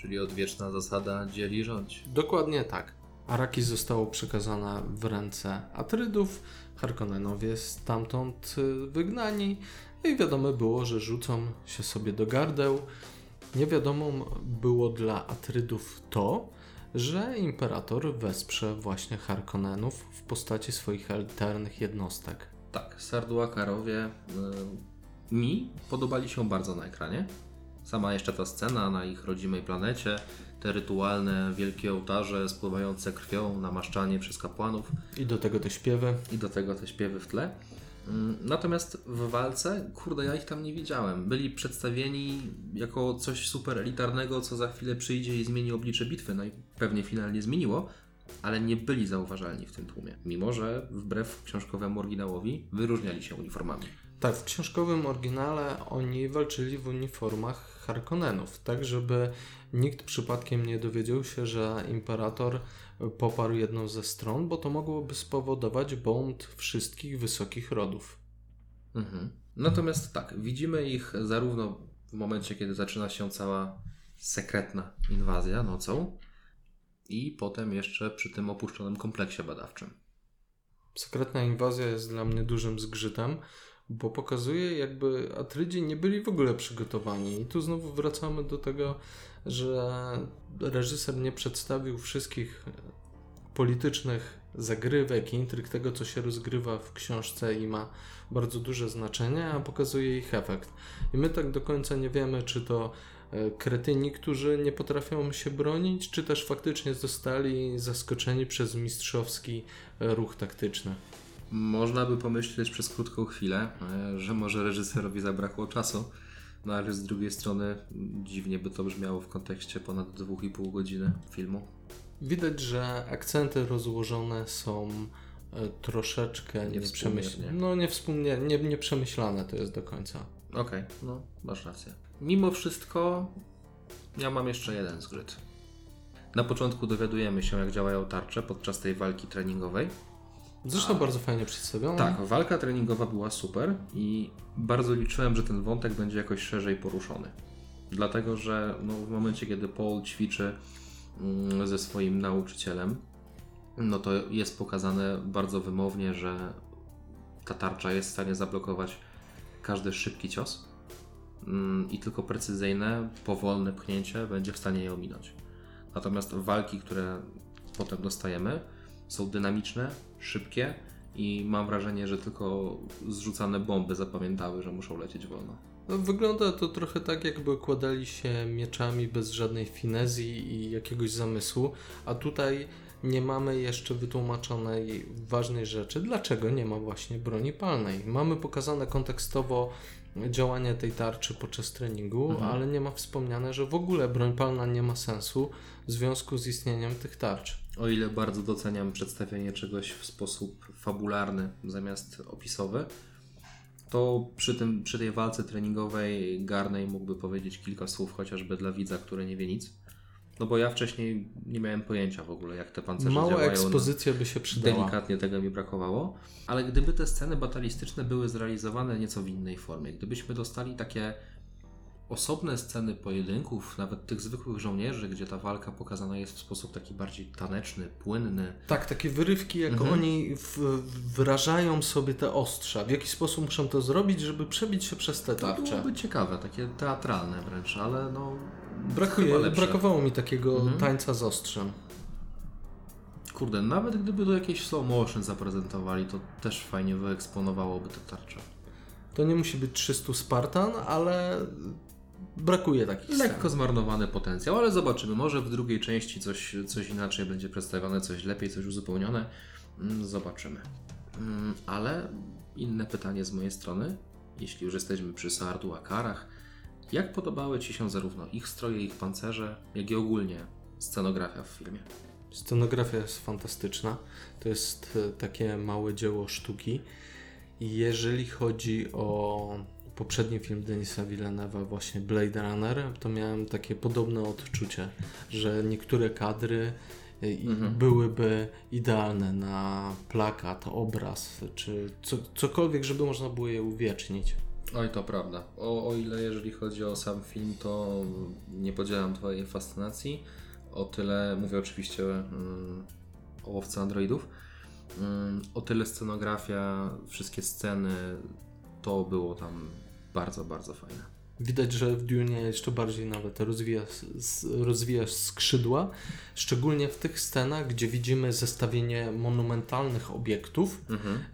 Czyli odwieczna zasada dzieli rządź. Dokładnie tak. Araki zostało przekazane w ręce Atrydów, Harkonnenowie stamtąd y, wygnani i wiadomo było, że rzucą się sobie do gardeł. Niewiadomą było dla Atrydów to, że imperator wesprze właśnie Harkonnenów w postaci swoich elitarnych jednostek. Tak, Sarduakarowie y, mi podobali się bardzo na ekranie. Sama jeszcze ta scena na ich rodzimej planecie, te rytualne wielkie ołtarze spływające krwią, namaszczanie przez kapłanów I do tego te śpiewy. i do tego te śpiewy w tle. Mm, Natomiast w walce, kurde, ja ich tam nie widziałem. Byli przedstawieni jako coś super elitarnego, co za chwilę przyjdzie i zmieni oblicze bitwy. No i pewnie finalnie zmieniło, ale nie byli zauważalni w tym tłumie. Mimo, że wbrew książkowemu oryginałowi wyróżniali się uniformami. Tak, w książkowym oryginale oni walczyli w uniformach Harkonnenów, tak żeby nikt przypadkiem nie dowiedział się, że imperator poparł jedną ze stron, bo to mogłoby spowodować bunt wszystkich wysokich rodów. Mhm. Natomiast tak, widzimy ich zarówno w momencie, kiedy zaczyna się cała sekretna inwazja nocą, i potem jeszcze przy tym opuszczonym kompleksie badawczym. Sekretna inwazja jest dla mnie dużym zgrzytem, bo pokazuje, jakby Atrydzi nie byli w ogóle przygotowani. I tu znowu wracamy do tego, że reżyser nie przedstawił wszystkich politycznych zagrywek, intryg, tego co się rozgrywa w książce i ma bardzo duże znaczenie, a pokazuje ich efekt. I my tak do końca nie wiemy, czy to e, kretyni, którzy nie potrafią się bronić, czy też faktycznie zostali zaskoczeni przez mistrzowski e, ruch taktyczny. Można by pomyśleć przez krótką chwilę, e, że może reżyserowi zabrakło czasu, no ale z drugiej strony dziwnie by to brzmiało w kontekście ponad 2,5 godziny filmu. Widać, że akcenty rozłożone są e, troszeczkę nieprzemyślane. No niewspółmie- nie, nieprzemyślane to jest do końca. Okej, no masz rację. Mimo wszystko ja mam jeszcze jeden zgrzyt. Na początku dowiadujemy się, jak działają tarcze podczas tej walki treningowej. Zresztą bardzo fajnie przedstawione. Tak, walka treningowa była super i bardzo liczyłem, że ten wątek będzie jakoś szerzej poruszony. Dlatego, że no, w momencie, kiedy Paul ćwiczy mm, ze swoim nauczycielem, no to jest pokazane bardzo wymownie, że ta tarcza jest w stanie zablokować każdy szybki cios mm, i tylko precyzyjne, powolne pchnięcie będzie w stanie je ominąć. Natomiast walki, które potem dostajemy, są dynamiczne, szybkie i mam wrażenie, że tylko zrzucane bomby zapamiętały, że muszą lecieć wolno. No, wygląda to trochę tak, jakby kładali się mieczami bez żadnej finezji i jakiegoś zamysłu, a tutaj nie mamy jeszcze wytłumaczonej ważnej rzeczy, dlaczego nie ma właśnie broni palnej. Mamy pokazane kontekstowo działanie tej tarczy podczas treningu, Mhm. ale nie ma wspomniane, że w ogóle broń palna nie ma sensu w związku z istnieniem tych tarcz. O ile bardzo doceniam przedstawienie czegoś w sposób fabularny zamiast opisowy, to przy, tym, przy tej walce treningowej Garnej mógłby powiedzieć kilka słów chociażby dla widza, który nie wie nic. No bo ja wcześniej nie miałem pojęcia w ogóle, jak te pancerze Mała działają. na- ekspozycja by się przydała. Delikatnie tego mi brakowało, ale gdyby te sceny batalistyczne były zrealizowane nieco w innej formie, gdybyśmy dostali takie osobne sceny pojedynków, nawet tych zwykłych żołnierzy, gdzie ta walka pokazana jest w sposób taki bardziej taneczny, płynny, Tak, takie wyrywki, jak Mhm. oni w, wyrażają sobie te ostrza, w jaki sposób muszą to zrobić, żeby przebić się przez te to tarcze. byłoby ciekawe, takie teatralne wręcz, ale no Brakuje, brakowało mi takiego Mhm. tańca z ostrzem. Kurde, nawet gdyby to jakieś slow motion zaprezentowali, to też fajnie wyeksponowałoby te tarcze. To nie musi być 300 Spartan, ale brakuje takich scen. Lekko zmarnowany potencjał, ale zobaczymy. Może w drugiej części coś, coś inaczej będzie przedstawione, coś lepiej, coś uzupełnione. Mm, Zobaczymy. Mm, Ale inne pytanie z mojej strony, jeśli już jesteśmy przy Sardu Akarach, jak podobały Ci się zarówno ich stroje, ich pancerze, jak i ogólnie scenografia w filmie? Scenografia jest fantastyczna. To jest e, takie małe dzieło sztuki. I Jeżeli chodzi o poprzedni film Denisa Villeneuve'a, właśnie Blade Runner, to miałem takie podobne odczucie, że niektóre kadry e, Mhm. byłyby idealne na plakat, obraz, czy co, cokolwiek, żeby można było je uwiecznić. Oj, to prawda. O, o ile jeżeli chodzi o sam film, to nie podzielam Twojej fascynacji. O tyle, mówię oczywiście mm, o łowcy androidów, mm, o tyle scenografia, wszystkie sceny, to było tam bardzo, bardzo fajne. Widać, że w Dune jeszcze bardziej nawet rozwija, s- rozwija skrzydła, szczególnie w tych scenach, gdzie widzimy zestawienie monumentalnych obiektów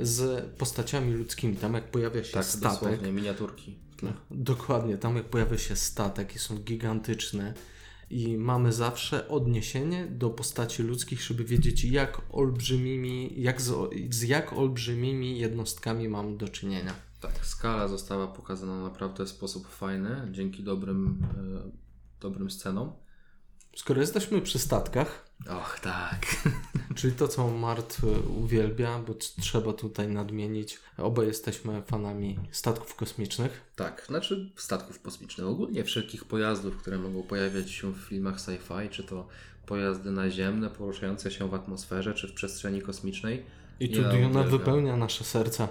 z postaciami ludzkimi. Tam jak pojawia się Tak, statek, dosłownie, miniaturki tle. Dokładnie, tam jak pojawia się statek i są gigantyczne i mamy zawsze odniesienie do postaci ludzkich, żeby wiedzieć jak olbrzymimi, jak z, z jak olbrzymimi jednostkami mamy do czynienia. Tak, skala została pokazana naprawdę w sposób fajny, dzięki dobrym, e, dobrym scenom. Skoro jesteśmy przy statkach, Och, tak. czyli to co Mart y, uwielbia, bo trzeba tutaj nadmienić, obaj jesteśmy fanami statków kosmicznych. Tak, znaczy statków kosmicznych, ogólnie wszelkich pojazdów, które mogą pojawiać się w filmach sci-fi, czy to pojazdy naziemne poruszające się w atmosferze, czy w przestrzeni kosmicznej. I tu Ja Duna wypełnia nasze serca.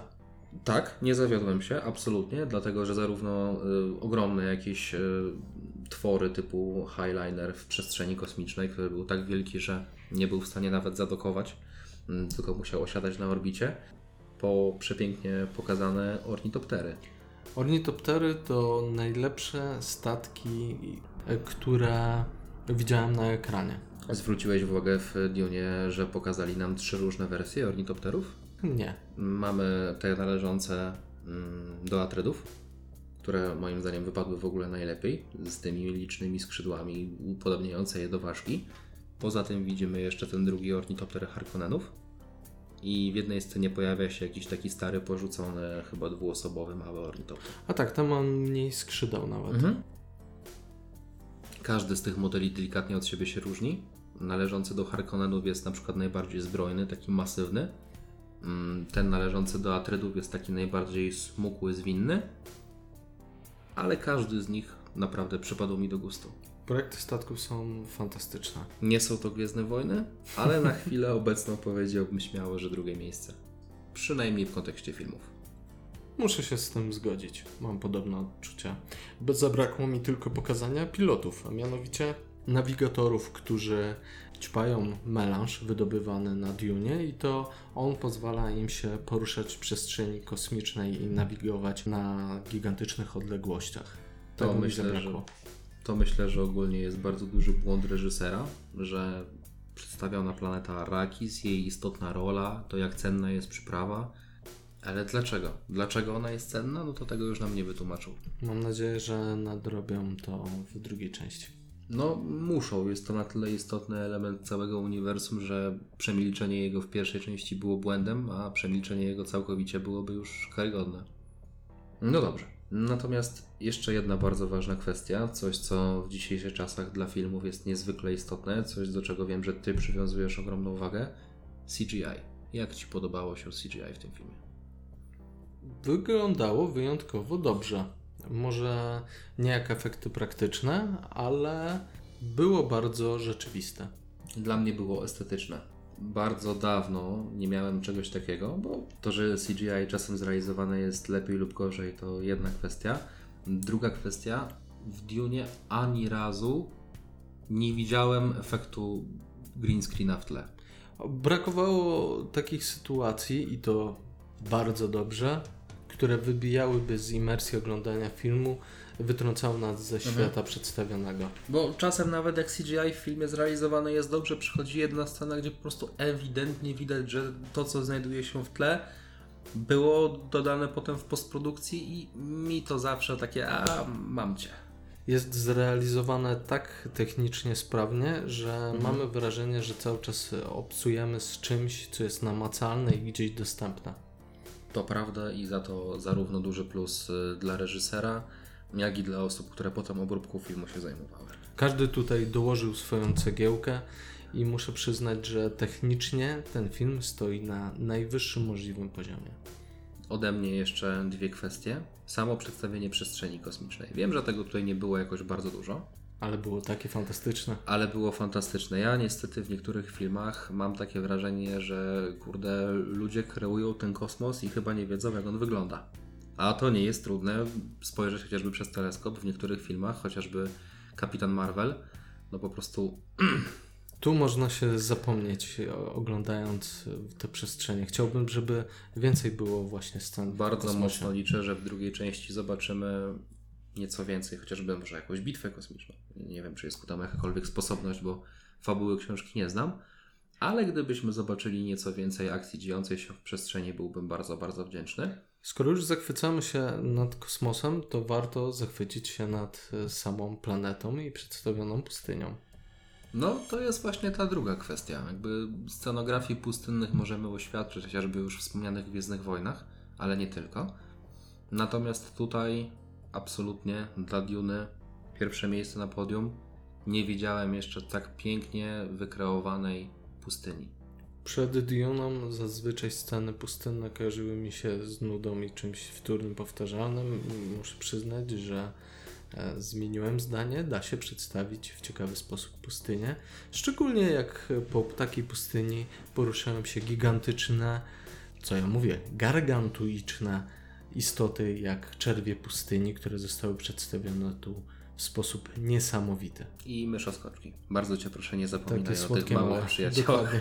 Tak, nie zawiodłem się, absolutnie, dlatego że zarówno y, ogromne jakieś y, twory typu Highliner w przestrzeni kosmicznej, który był tak wielki, że nie był w stanie nawet zadokować, mm, tylko musiał osiadać na orbicie, po przepięknie pokazane ornitoptery. Ornitoptery to najlepsze statki, e, które widziałem na ekranie. Zwróciłeś uwagę w Dune, że pokazali nam trzy różne wersje ornitopterów? Nie. Mamy te należące mm, do Atredów, które moim zdaniem wypadły w ogóle najlepiej, z tymi licznymi skrzydłami upodobniające je do ważki. Poza tym widzimy jeszcze ten drugi ornitopter Harkonnenów. I w jednej scenie pojawia się jakiś taki stary, porzucony, chyba dwuosobowy mały ornitopter. A tak, tam mam mniej skrzydeł nawet. Każdy z tych modeli delikatnie od siebie się różni. Należący do Harkonnenów jest na przykład najbardziej zbrojny, taki masywny. Mm, Ten należący do Atredów jest taki najbardziej smukły, zwinny. Ale każdy z nich naprawdę przypadł mi do gustu. Projekty statków są fantastyczne. Nie są to Gwiezdne Wojny, ale na chwilę obecną powiedziałbym śmiało, że drugie miejsce. Przynajmniej w kontekście filmów. Muszę się z tym zgodzić. Mam podobne odczucia. Zabrakło mi tylko pokazania pilotów, a mianowicie nawigatorów, którzy ćpają melanż wydobywany na Dune i to on pozwala im się poruszać w przestrzeni kosmicznej i nawigować na gigantycznych odległościach. To Tego myślę, zabrakło. To myślę, że ogólnie jest bardzo duży błąd reżysera, że przedstawiona planeta Arrakis, jej istotna rola, to jak cenna jest przyprawa. Ale dlaczego? Dlaczego ona jest cenna? No to tego już nam nie wytłumaczył. Mam nadzieję, że nadrobią to w drugiej części. No, muszą. Jest to na tyle istotny element całego uniwersum, że przemilczenie jego w pierwszej części było błędem, a przemilczenie jego całkowicie byłoby już karygodne. No dobrze. Natomiast jeszcze jedna bardzo ważna kwestia, coś co w dzisiejszych czasach dla filmów jest niezwykle istotne, coś do czego wiem, że Ty przywiązujesz ogromną wagę. CGI. Jak Ci podobało się CGI w tym filmie? Wyglądało wyjątkowo dobrze. Może nie jak efekty praktyczne, ale było bardzo rzeczywiste. Dla mnie było estetyczne. Bardzo dawno nie miałem czegoś takiego, bo to, że CGI czasem zrealizowane jest lepiej lub gorzej, to jedna kwestia. Druga kwestia, w Dune ani razu nie widziałem efektu green screena w tle. Brakowało takich sytuacji i to bardzo dobrze, które wybijałyby z imersji oglądania filmu, wytrącały nas ze świata przedstawionego. Bo czasem nawet jak CGI w filmie zrealizowane jest dobrze, przychodzi jedna scena, gdzie po prostu ewidentnie widać, że to, co znajduje się w tle, było dodane potem w postprodukcji i mi to zawsze takie, a mam cię. Jest zrealizowane tak technicznie sprawnie, że mamy wrażenie, że cały czas obcujemy z czymś, co jest namacalne i gdzieś dostępne. To prawda i za to zarówno duży plus y, dla reżysera, jak i dla osób, które potem obróbką filmu się zajmowały. Każdy tutaj dołożył swoją cegiełkę i muszę przyznać, że technicznie ten film stoi na najwyższym możliwym poziomie. Ode mnie jeszcze dwie kwestie. Samo przedstawienie przestrzeni kosmicznej. Wiem, że tego tutaj nie było jakoś bardzo dużo, Ale było takie fantastyczne. ale było fantastyczne. Ja niestety w niektórych filmach mam takie wrażenie, że kurde, ludzie kreują ten kosmos i chyba nie wiedzą, jak on wygląda. A to nie jest trudne spojrzeć chociażby przez teleskop w niektórych filmach, chociażby Kapitan Marvel. No po prostu Tu można się zapomnieć oglądając te przestrzenie. Chciałbym, żeby więcej było właśnie scen bardzo mocno liczę, że w drugiej części zobaczymy nieco więcej, chociażby może jakąś bitwę kosmiczną. Nie wiem, czy jest ku temu jakakolwiek sposobność, bo fabuły książki nie znam. Ale gdybyśmy zobaczyli nieco więcej akcji dziejącej się w przestrzeni, byłbym bardzo, bardzo wdzięczny. Skoro już zachwycamy się nad kosmosem, to warto zachwycić się nad e, samą planetą i przedstawioną pustynią. No, to jest właśnie ta druga kwestia. Jakby scenografii pustynnych możemy oświadczyć chociażby już w wspomnianych Gwiezdnych Wojnach, ale nie tylko. Natomiast tutaj absolutnie dla Duny pierwsze miejsce na podium. Nie widziałem jeszcze tak pięknie wykreowanej pustyni. Przed Dioną zazwyczaj sceny pustynne kojarzyły mi się z nudą i czymś wtórnym, powtarzalnym. Muszę przyznać, że e, zmieniłem zdanie. Da się przedstawić w ciekawy sposób pustynię. Szczególnie jak po takiej pustyni poruszają się gigantyczne, co ja mówię, gargantuiczne istoty jak czerwie pustyni, które zostały przedstawione tu w sposób niesamowity. I myszoskoczki. Bardzo Cię proszę nie Takie zapominaj o tych małych przyjaciołach.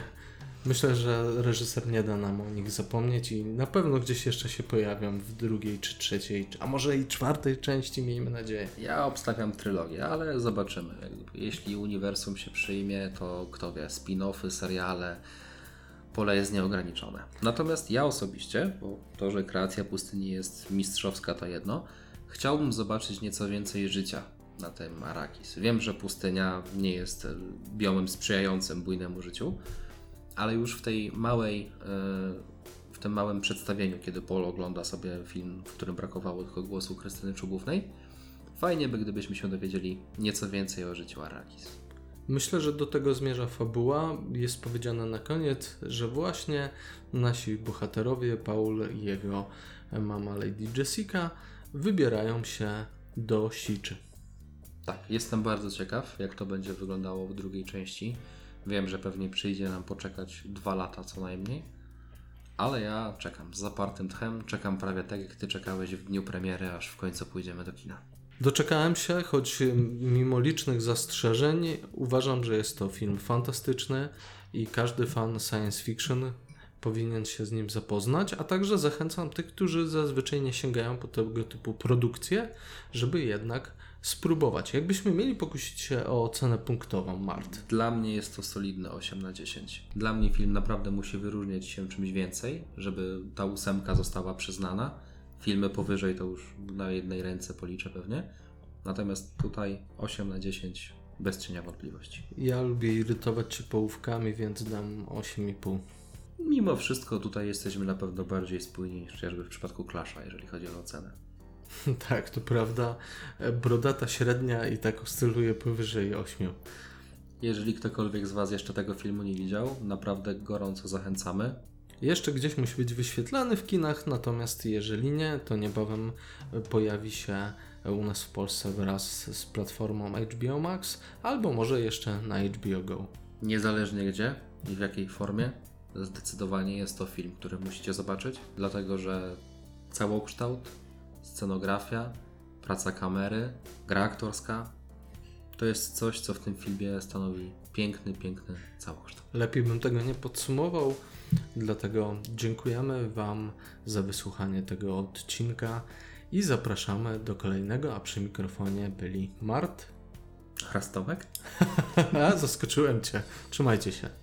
Myślę, że reżyser nie da nam o nich zapomnieć i na pewno gdzieś jeszcze się pojawią w drugiej czy trzeciej, a może i czwartej części, miejmy nadzieję. Ja obstawiam trylogię, ale zobaczymy. Jeśli uniwersum się przyjmie, to kto wie, spin-offy, seriale, pole jest nieograniczone. Natomiast ja osobiście, bo to, że kreacja pustyni jest mistrzowska, to jedno, chciałbym zobaczyć nieco więcej życia na tym Arakis. Wiem, że pustynia nie jest e, biomem sprzyjającym bujnemu życiu, ale już w tej małej, e, w tym małym przedstawieniu, kiedy Paul ogląda sobie film, w którym brakowało tylko głosu Krystyny Czubównej, fajnie by, gdybyśmy się dowiedzieli nieco więcej o życiu Arakis. Myślę, że do tego zmierza fabuła. Jest powiedziane na koniec, że właśnie nasi bohaterowie, Paul i jego mama Lady Jessica, wybierają się do Siczy. Tak, jestem bardzo ciekaw, jak to będzie wyglądało w drugiej części. Wiem, że pewnie przyjdzie nam poczekać dwa lata co najmniej, ale ja czekam z zapartym tchem, czekam prawie tak jak Ty czekałeś w dniu premiery, aż w końcu pójdziemy do kina. Doczekałem się, choć mimo licznych zastrzeżeń uważam, że jest to film fantastyczny i każdy fan science fiction powinien się z nim zapoznać, a także zachęcam tych, którzy zazwyczaj nie sięgają po tego typu produkcje, żeby jednak spróbować. Jakbyśmy mieli pokusić się o ocenę punktową, Mart. Dla mnie jest to solidne 8 na 10. Dla mnie film naprawdę musi wyróżniać się czymś więcej, żeby ta ósemka została przyznana. Filmy powyżej to już na jednej ręce policzę pewnie. Natomiast tutaj 8 na 10 bez cienia wątpliwości. Ja lubię irytować się połówkami, więc dam 8,5. Mimo wszystko tutaj jesteśmy na pewno bardziej spójni niż chociażby w przypadku Clasha, jeżeli chodzi o ocenę. Tak, to prawda. Brodata średnia i tak oscyluje powyżej 8. Jeżeli ktokolwiek z Was jeszcze tego filmu nie widział, naprawdę gorąco zachęcamy. Jeszcze gdzieś musi być wyświetlany w kinach, natomiast jeżeli nie, to niebawem pojawi się u nas w Polsce wraz z platformą HBO Max, albo może jeszcze na HBO Go. Niezależnie gdzie i w jakiej formie, zdecydowanie jest to film, który musicie zobaczyć, dlatego że całokształt, scenografia, praca kamery, gra aktorska to jest coś, co w tym filmie stanowi piękny, piękny całokształt. Lepiej bym tego nie podsumował, dlatego dziękujemy Wam za wysłuchanie tego odcinka i zapraszamy do kolejnego, a przy mikrofonie byli Mart. Chrastomek? A, zaskoczyłem Cię. Trzymajcie się.